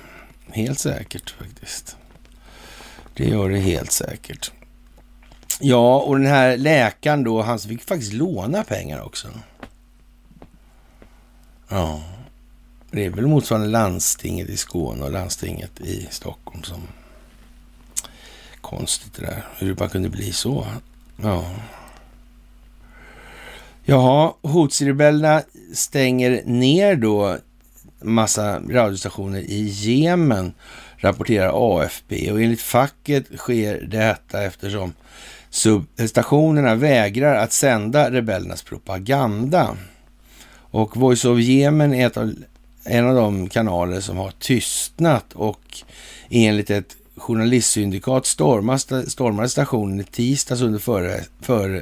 A: Helt säkert faktiskt. Det gör det helt säkert. Ja, och den här läkaren då, han fick faktiskt låna pengar också. Ja, det är väl motsvarande landstinget i Skåne och landstinget i Stockholm som... Konstigt det där, hur det bara kunde bli så. Ja. Jaha, Houthi-rebellerna stänger ner då massa radiostationer i Jemen rapporterar AFP och enligt facket sker detta eftersom stationerna vägrar att sända rebellernas propaganda. Och Voice of Yemen är av, en av de kanaler som har tystnat och enligt ett journalistsyndikat stormade stationen i tisdags under före,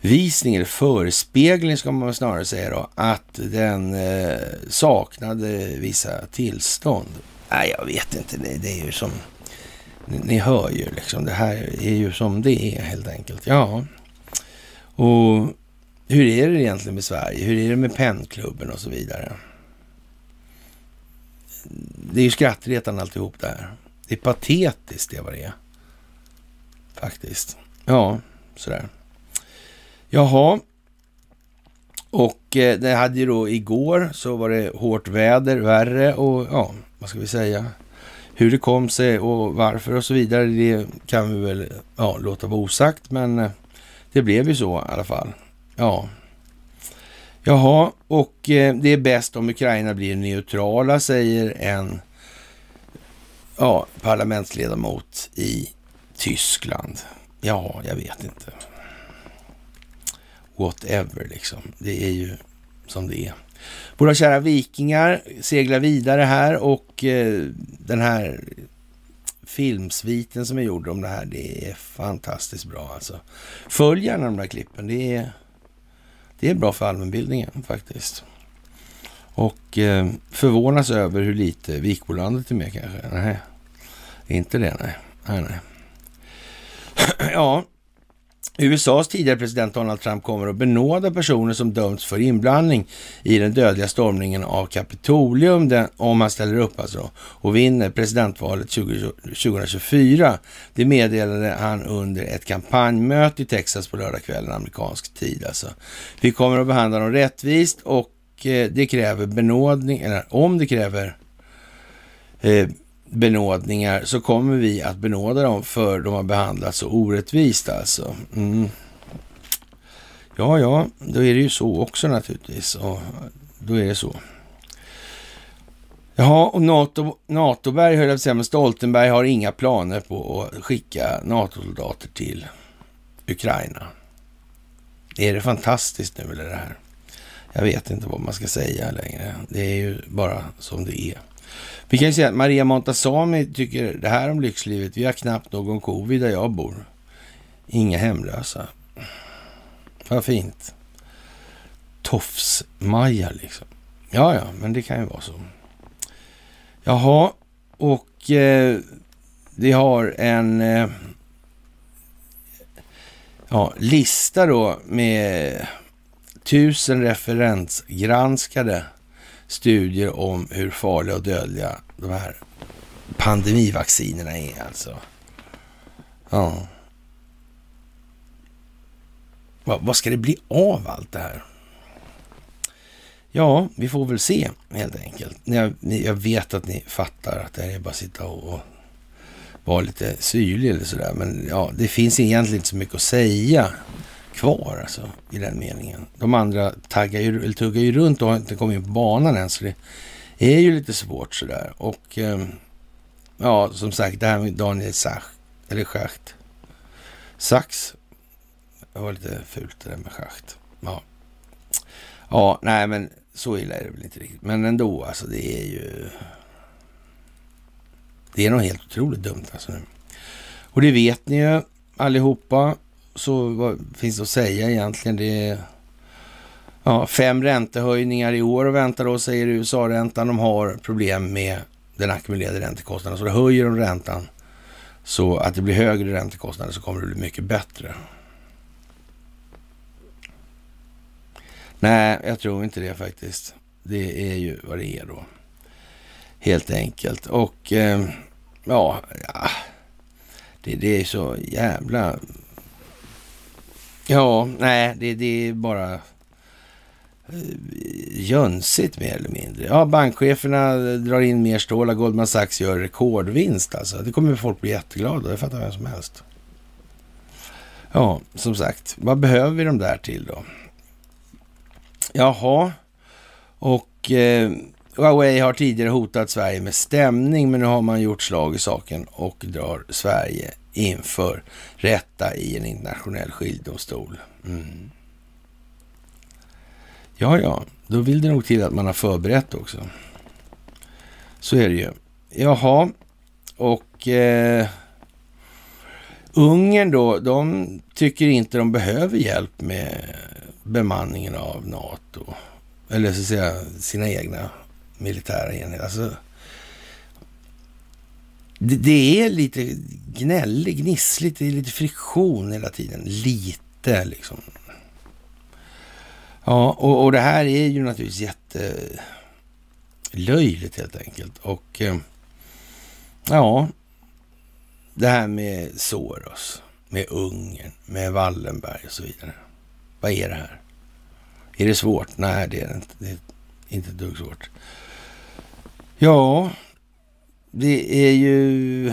A: Visning eller förespegling ska man snarare säga då, att den eh, saknade vissa tillstånd. Nej, jag vet inte. Det, det är ju som... Ni, ni, hör ju liksom. Det här är ju som det är helt enkelt. Ja. Och hur är det egentligen med Sverige? Hur är det med pennklubben och så vidare? Det är ju skrattretande alltihop det här. Det är patetiskt det vad det är. Faktiskt. Ja, sådär. Jaha. Och eh, det hade ju då igår så var det hårt väder, värre och ja, vad ska vi säga, hur det kom sig och varför och så vidare, det kan vi väl ja, låta vara osagt, men eh, det blev ju så i alla fall. Ja. Jaha, och eh, det är bäst om Ukraina blir neutrala, säger en ja, parlamentsledamot i Tyskland. Ja, jag vet inte. Whatever liksom. Det är ju som det är. Våra kära vikingar seglar vidare här och eh, den här filmsviten som är gjord om det här, det är fantastiskt bra alltså. Följ gärna de där klippen. Det är, det är bra för allmänbildningen faktiskt. Och eh, förvånas över hur lite Vikbolandet är med kanske. Nej, inte det nej. Nej, nej. ja, USAs tidigare president Donald Trump kommer att benåda personer som dömts för inblandning i den dödliga stormningen av Kapitolium den, om han ställer upp alltså och vinner presidentvalet 20, 2024. Det meddelade han under ett kampanjmöte i Texas på lördagskvällen amerikansk tid. Alltså. Vi kommer att behandla dem rättvist och eh, det kräver benådning, eller om det kräver eh, benådningar så kommer vi att benåda dem för de har behandlats så orättvist alltså. Mm. Ja, ja, då är det ju så också naturligtvis. Och då är det så. Jaha, och NATO, NATO-berg höll jag på att säga, men Stoltenberg har inga planer på att skicka NATO-soldater till Ukraina. Är det fantastiskt nu eller det här? Jag vet inte vad man ska säga längre. Det är ju bara som det är. Vi kan ju säga att Maria Montazami tycker det här om lyxlivet. Vi har knappt någon covid där jag bor. Inga hemlösa. Vad fint. Tofs-Maja liksom. Ja, ja, men det kan ju vara så. Jaha, och eh, vi har en eh, ja, lista då med tusen referensgranskade studier om hur farliga och dödliga de här pandemivaccinerna är alltså. Ja. Va, vad ska det bli av allt det här? Ja, vi får väl se helt enkelt. Jag, jag vet att ni fattar att det här är bara att sitta och, och vara lite syrlig eller sådär. Men ja, det finns egentligen inte så mycket att säga kvar alltså i den meningen. De andra taggar ju, eller tuggar ju runt och har inte kommit in på banan än, så det är ju lite svårt sådär. Och ehm, ja, som sagt, det här med Daniel Sach, eller Schacht. Sax. Det var lite fult det där med Schacht. Ja. ja, nej men så illa är det väl inte riktigt. Men ändå, alltså det är ju... Det är nog helt otroligt dumt alltså nu. Och det vet ni ju allihopa. Så vad finns det att säga egentligen? Det är ja, fem räntehöjningar i år och väntar då, säger USA-räntan. De har problem med den ackumulerade räntekostnaden. Så då höjer de räntan så att det blir högre räntekostnader så kommer det bli mycket bättre. Nej, jag tror inte det faktiskt. Det är ju vad det är då. Helt enkelt. Och eh, ja, ja det, det, är så jävla... Ja, nej, det, det är bara eh, jönsigt mer eller mindre. Ja, bankcheferna drar in mer stål och Goldman Sachs gör rekordvinst alltså. Det kommer folk bli jätteglada, det fattar vem som helst. Ja, som sagt, vad behöver vi de där till då? Jaha, och eh, Huawei har tidigare hotat Sverige med stämning, men nu har man gjort slag i saken och drar Sverige inför rätta i en internationell skiljedomstol. Mm. Ja, ja, då vill det nog till att man har förberett också. Så är det ju. Jaha, och eh, Ungern då, de tycker inte de behöver hjälp med bemanningen av NATO. Eller så att säga sina egna militära enheter. Alltså, det, det, är lite gnälligt, gnissligt, det är lite friktion hela tiden. Lite liksom. Ja, och, och det här är ju naturligtvis jättelöjligt helt enkelt. Och eh, ja, det här med Soros, med Ungern, med Wallenberg och så vidare. Vad är det här? Är det svårt? Nej, det är det inte. Det är inte ett dugg svårt. Ja, det är ju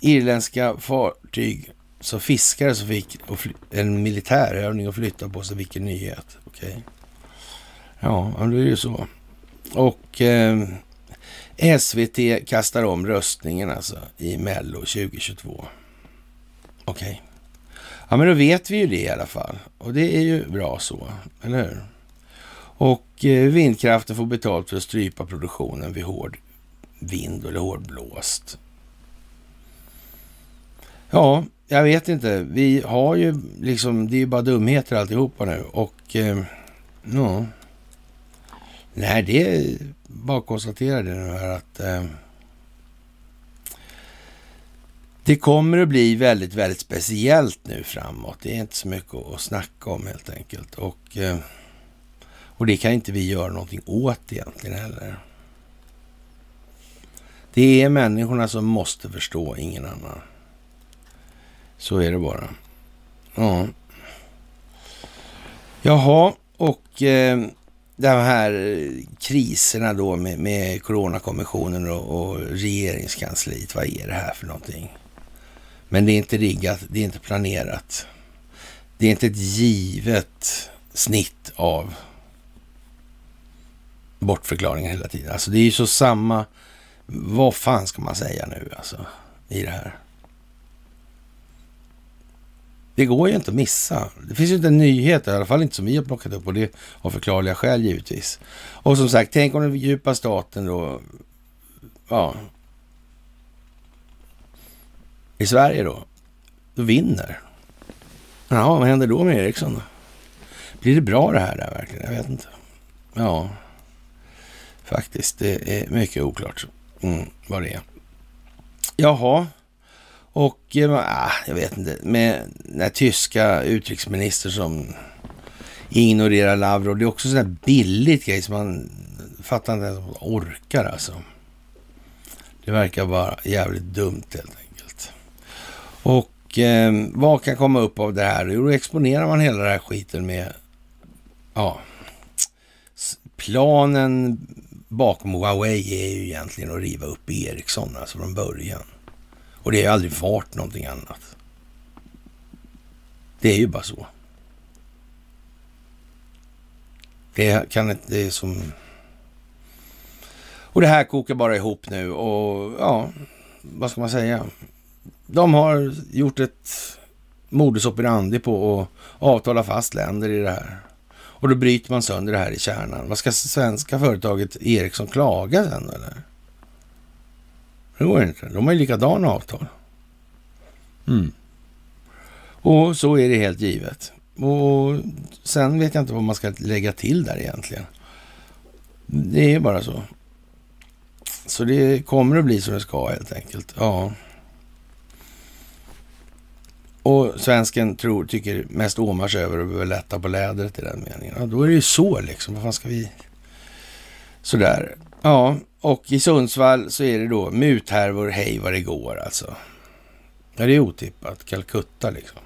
A: irländska fartyg som fiskare som fick en militärövning och flytta på sig. Vilken nyhet. Okej. Okay. Ja, det är ju så. Och eh, SVT kastar om röstningen alltså i Mello 2022. Okej. Okay. Ja, men då vet vi ju det i alla fall. Och det är ju bra så, eller hur? Och eh, vindkraften får betalt för att strypa produktionen vid hård vind eller hårdblåst. Ja, jag vet inte. Vi har ju liksom, det är ju bara dumheter alltihopa nu och eh, ja. Nej, det är bara att konstatera det nu här att eh, det kommer att bli väldigt, väldigt speciellt nu framåt. Det är inte så mycket att snacka om helt enkelt. Och, eh, och det kan inte vi göra någonting åt egentligen heller. Det är människorna som måste förstå, ingen annan. Så är det bara. Ja. Jaha, och eh, de här kriserna då med, med Coronakommissionen och, och regeringskansliet. Vad är det här för någonting? Men det är inte riggat, det är inte planerat. Det är inte ett givet snitt av bortförklaringar hela tiden. Alltså det är ju så samma, vad fan ska man säga nu alltså i det här? Det går ju inte att missa. Det finns ju inte en nyhet, i alla fall inte som vi har plockat upp och det av förklarliga skäl givetvis. Och som sagt, tänk om den djupa staten då, ja, i Sverige då, då vinner. Ja, vad händer då med Ericsson? Då? Blir det bra det här där verkligen? Jag vet inte. Ja, faktiskt. Det är mycket oklart mm, vad det är. Jaha, och äh, jag vet inte, med den här tyska utrikesminister som ignorerar Lavrov. Det är också sådär billigt grej som man fattar inte ens om man orkar alltså. Det verkar bara jävligt dumt helt enkelt. Och eh, vad kan komma upp av det här? Jo, då exponerar man hela den här skiten med ja, planen bakom Huawei är ju egentligen att riva upp Ericsson, alltså från början. Och det har ju aldrig varit någonting annat. Det är ju bara så. Det kan inte, det är som... Och det här kokar bara ihop nu och ja, vad ska man säga? De har gjort ett modus operandi på att avtala fast länder i det här. Och då bryter man sönder det här i kärnan. Vad ska svenska företaget Ericsson klaga sen eller? Det går inte. De har ju likadana avtal. Mm. Och så är det helt givet. Och sen vet jag inte vad man ska lägga till där egentligen. Det är bara så. Så det kommer att bli som det ska helt enkelt. Ja. Och svensken tror, tycker mest åmars över och behöver lätta på lädret i den meningen. Ja, då är det ju så liksom. Vad fan ska vi... Sådär. Ja, och i Sundsvall så är det då muthärvor hej vad det går alltså. Ja, det är otippat. Calcutta liksom.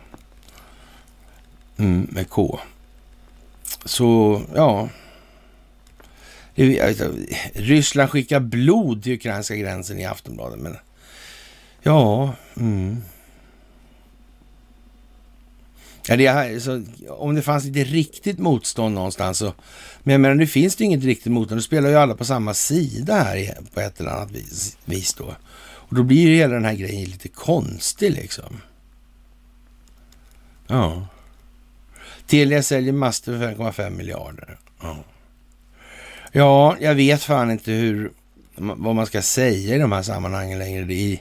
A: Mm, med K. Så, ja. Alltså, Ryssland skickar blod till ukrainska gränsen i Aftonbladet, men ja, mm. Ja, det är, så, om det fanns lite riktigt motstånd någonstans så... Men jag menar, nu finns det inget riktigt motstånd. Nu spelar ju alla på samma sida här på ett eller annat vis, vis då. Och då blir ju hela den här grejen lite konstig liksom. Ja. Telia säljer master för 5,5 miljarder. Ja. ja, jag vet fan inte hur, vad man ska säga i de här sammanhangen längre i,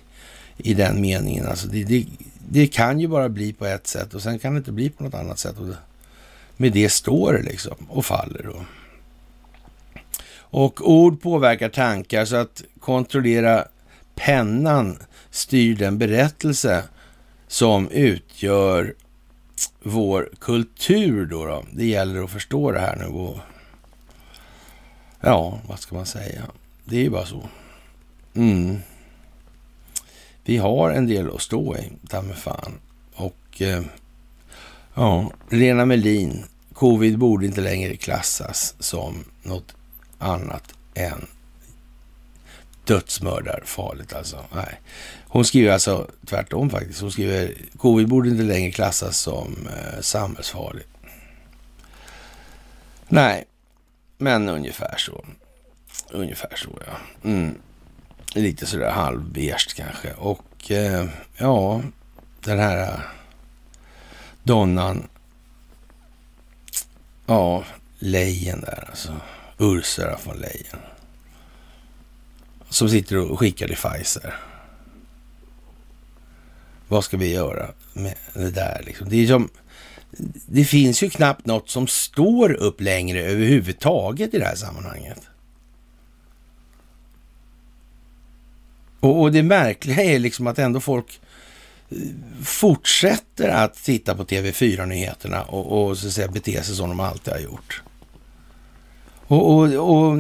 A: i den meningen. Alltså det, det, det kan ju bara bli på ett sätt och sen kan det inte bli på något annat sätt. Och med det står det liksom och faller. Då. Och ord påverkar tankar så att kontrollera pennan styr den berättelse som utgör vår kultur då, då. Det gäller att förstå det här nu och ja, vad ska man säga? Det är ju bara så. Mm. Vi har en del att stå i, ta med fan. Och eh, ja, Lena Melin, covid borde inte längre klassas som något annat än dödsmördarfarligt alltså. Nej. Hon skriver alltså tvärtom faktiskt. Hon skriver covid borde inte längre klassas som eh, samhällsfarligt. Nej, men ungefär så. Ungefär så ja. Mm. Lite sådär halvbeige kanske. Och eh, ja, den här eh, donnan. Ja, Lejen där alltså. Ursula von Leyen. Som sitter och skickar till Pfizer. Vad ska vi göra med det där liksom? Det, är som, det finns ju knappt något som står upp längre överhuvudtaget i det här sammanhanget. Och, och det märkliga är liksom att ändå folk eh, fortsätter att titta på TV4-nyheterna och, och så att säga, bete sig som de alltid har gjort. Och, och, och,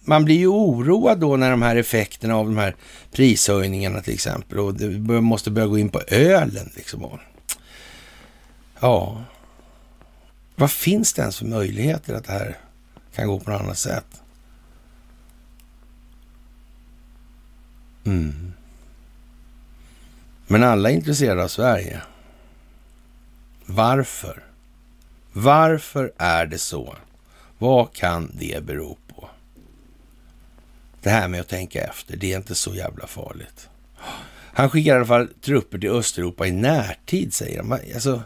A: man blir ju oroad då när de här effekterna av de här prishöjningarna till exempel och det måste börja gå in på ölen liksom. Ja, vad finns det ens för möjligheter att det här kan gå på något annat sätt? Mm. Men alla är intresserade av Sverige. Varför? Varför är det så? Vad kan det bero på? Det här med att tänka efter, det är inte så jävla farligt. Han skickar i alla fall trupper till Östeuropa i närtid, säger han. Alltså,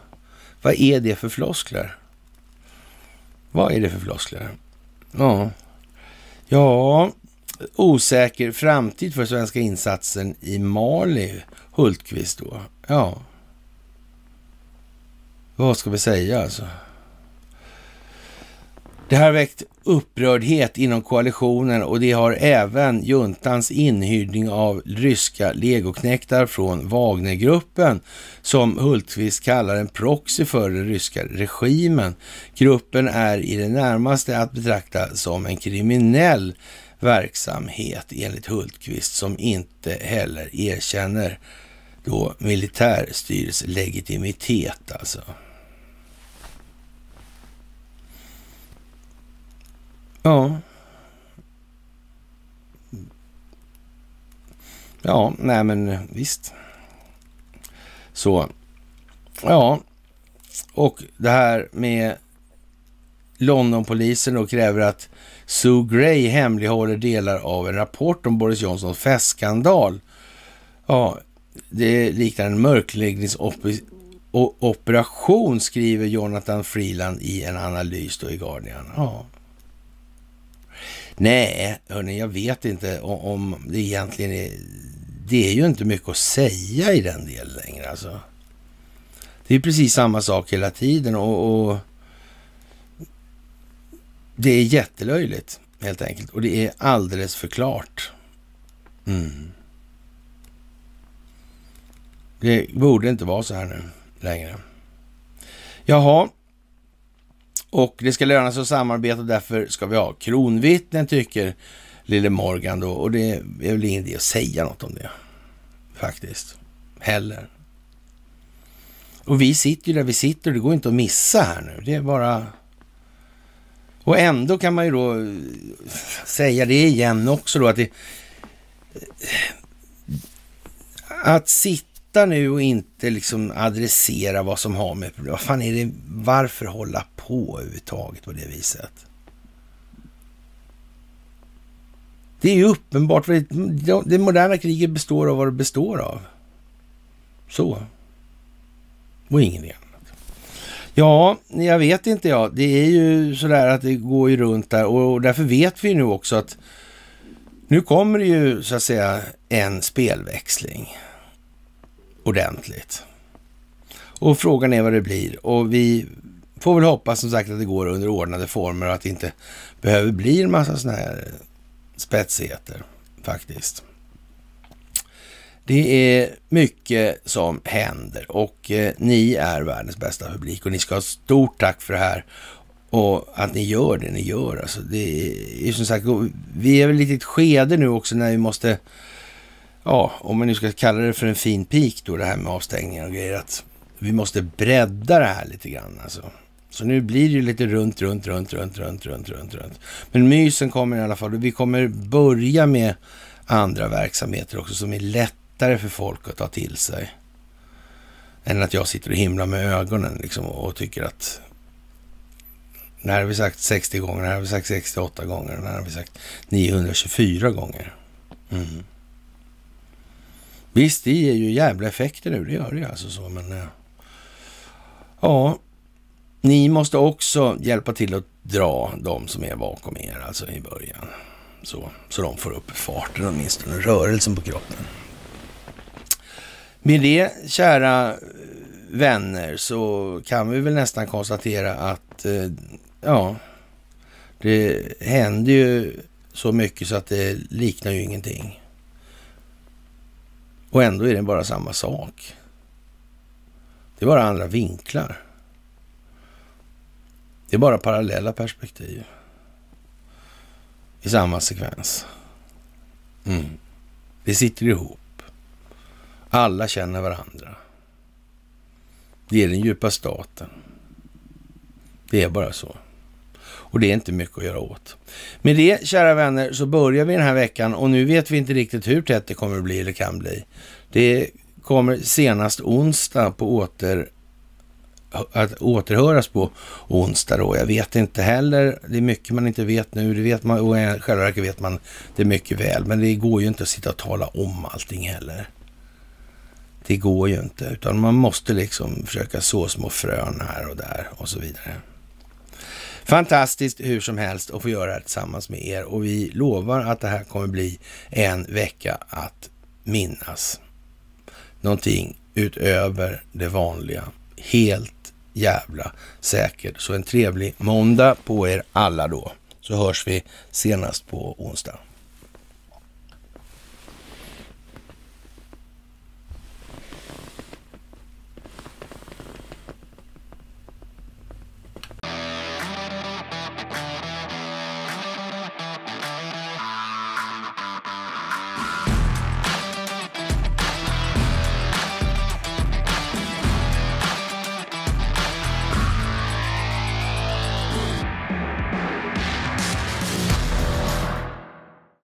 A: vad är det för floskler? Vad är det för floskler? Ja, ja osäker framtid för svenska insatsen i Mali, Hultqvist då. Ja, vad ska vi säga alltså? Det har väckt upprördhet inom koalitionen och det har även juntans inhyrning av ryska legoknäktar från Wagnergruppen som Hultqvist kallar en proxy för den ryska regimen. Gruppen är i det närmaste att betrakta som en kriminell verksamhet enligt Hultqvist som inte heller erkänner då militärstyrets legitimitet alltså. Ja. Ja, nej men visst. Så, ja. Och det här med Londonpolisen då kräver att Sue Gray hemlighåller delar av en rapport om Boris Johnsons festskandal. Ja, det liknar en mörkläggningsoperation, skriver Jonathan Freeland i en analys då i Guardian. Ja. Nej, hörni, jag vet inte om det egentligen är... Det är ju inte mycket att säga i den delen längre alltså. Det är precis samma sak hela tiden och, och det är jättelöjligt helt enkelt och det är alldeles för klart. Mm. Det borde inte vara så här nu längre. Jaha, och det ska löna sig att samarbeta och därför ska vi ha kronvittnen tycker lille Morgan då. Och det är väl ingen idé att säga något om det faktiskt heller. Och vi sitter ju där vi sitter och det går inte att missa här nu. Det är bara... Och ändå kan man ju då eh, säga det igen också då att det... Att sitta nu och inte liksom adressera vad som har med problem. Vad fan är det? Varför hålla på överhuvudtaget på det viset? Det är ju uppenbart. Det moderna kriget består av vad det består av. Så. Och ingenting annat. Ja, jag vet inte jag. Det är ju sådär att det går ju runt där och därför vet vi nu också att nu kommer det ju så att säga en spelväxling ordentligt. Och frågan är vad det blir. Och vi får väl hoppas som sagt att det går under ordnade former och att det inte behöver bli en massa sådana här spetsigheter faktiskt. Det är mycket som händer och eh, ni är världens bästa publik och ni ska ha stort tack för det här och att ni gör det ni gör. Alltså det är som sagt, vi är väl lite i ett skede nu också när vi måste ja, om man nu ska kalla det för en fin pik då, det här med avstängningar och grejer, att vi måste bredda det här lite grann alltså. Så nu blir det ju lite runt, runt, runt, runt, runt, runt, runt, runt. Men mysen kommer i alla fall. Vi kommer börja med andra verksamheter också som är lätt lättare för folk att ta till sig. Än att jag sitter och himlar med ögonen liksom och tycker att när har vi sagt 60 gånger, när har vi sagt 68 gånger, när har vi sagt 924 gånger. Mm. Visst, det ger ju jävla effekter nu, det gör det ju alltså så, men... Eh, ja, ni måste också hjälpa till att dra de som är bakom er, alltså i början. Så, så de får upp farten åtminstone, rörelsen på kroppen. Med det, kära eh, vänner, så kan vi väl nästan konstatera att, eh, ja, det händer ju så mycket så att det liknar ju ingenting. Och ändå är det bara samma sak. Det är bara andra vinklar. Det är bara parallella perspektiv i samma sekvens. Mm. Det sitter ihop. Alla känner varandra. Det är den djupa staten. Det är bara så. Och det är inte mycket att göra åt. Med det, kära vänner, så börjar vi den här veckan och nu vet vi inte riktigt hur tätt det kommer att bli eller kan bli. Det kommer senast onsdag på åter, att återhöras på onsdag då. Jag vet inte heller. Det är mycket man inte vet nu. Det vet man, och i själva verket vet man det mycket väl. Men det går ju inte att sitta och tala om allting heller. Det går ju inte, utan man måste liksom försöka så små frön här och där och så vidare. Fantastiskt hur som helst att få göra det här tillsammans med er och vi lovar att det här kommer bli en vecka att minnas. Någonting utöver det vanliga. Helt jävla säkert. Så en trevlig måndag på er alla då. Så hörs vi senast på onsdag.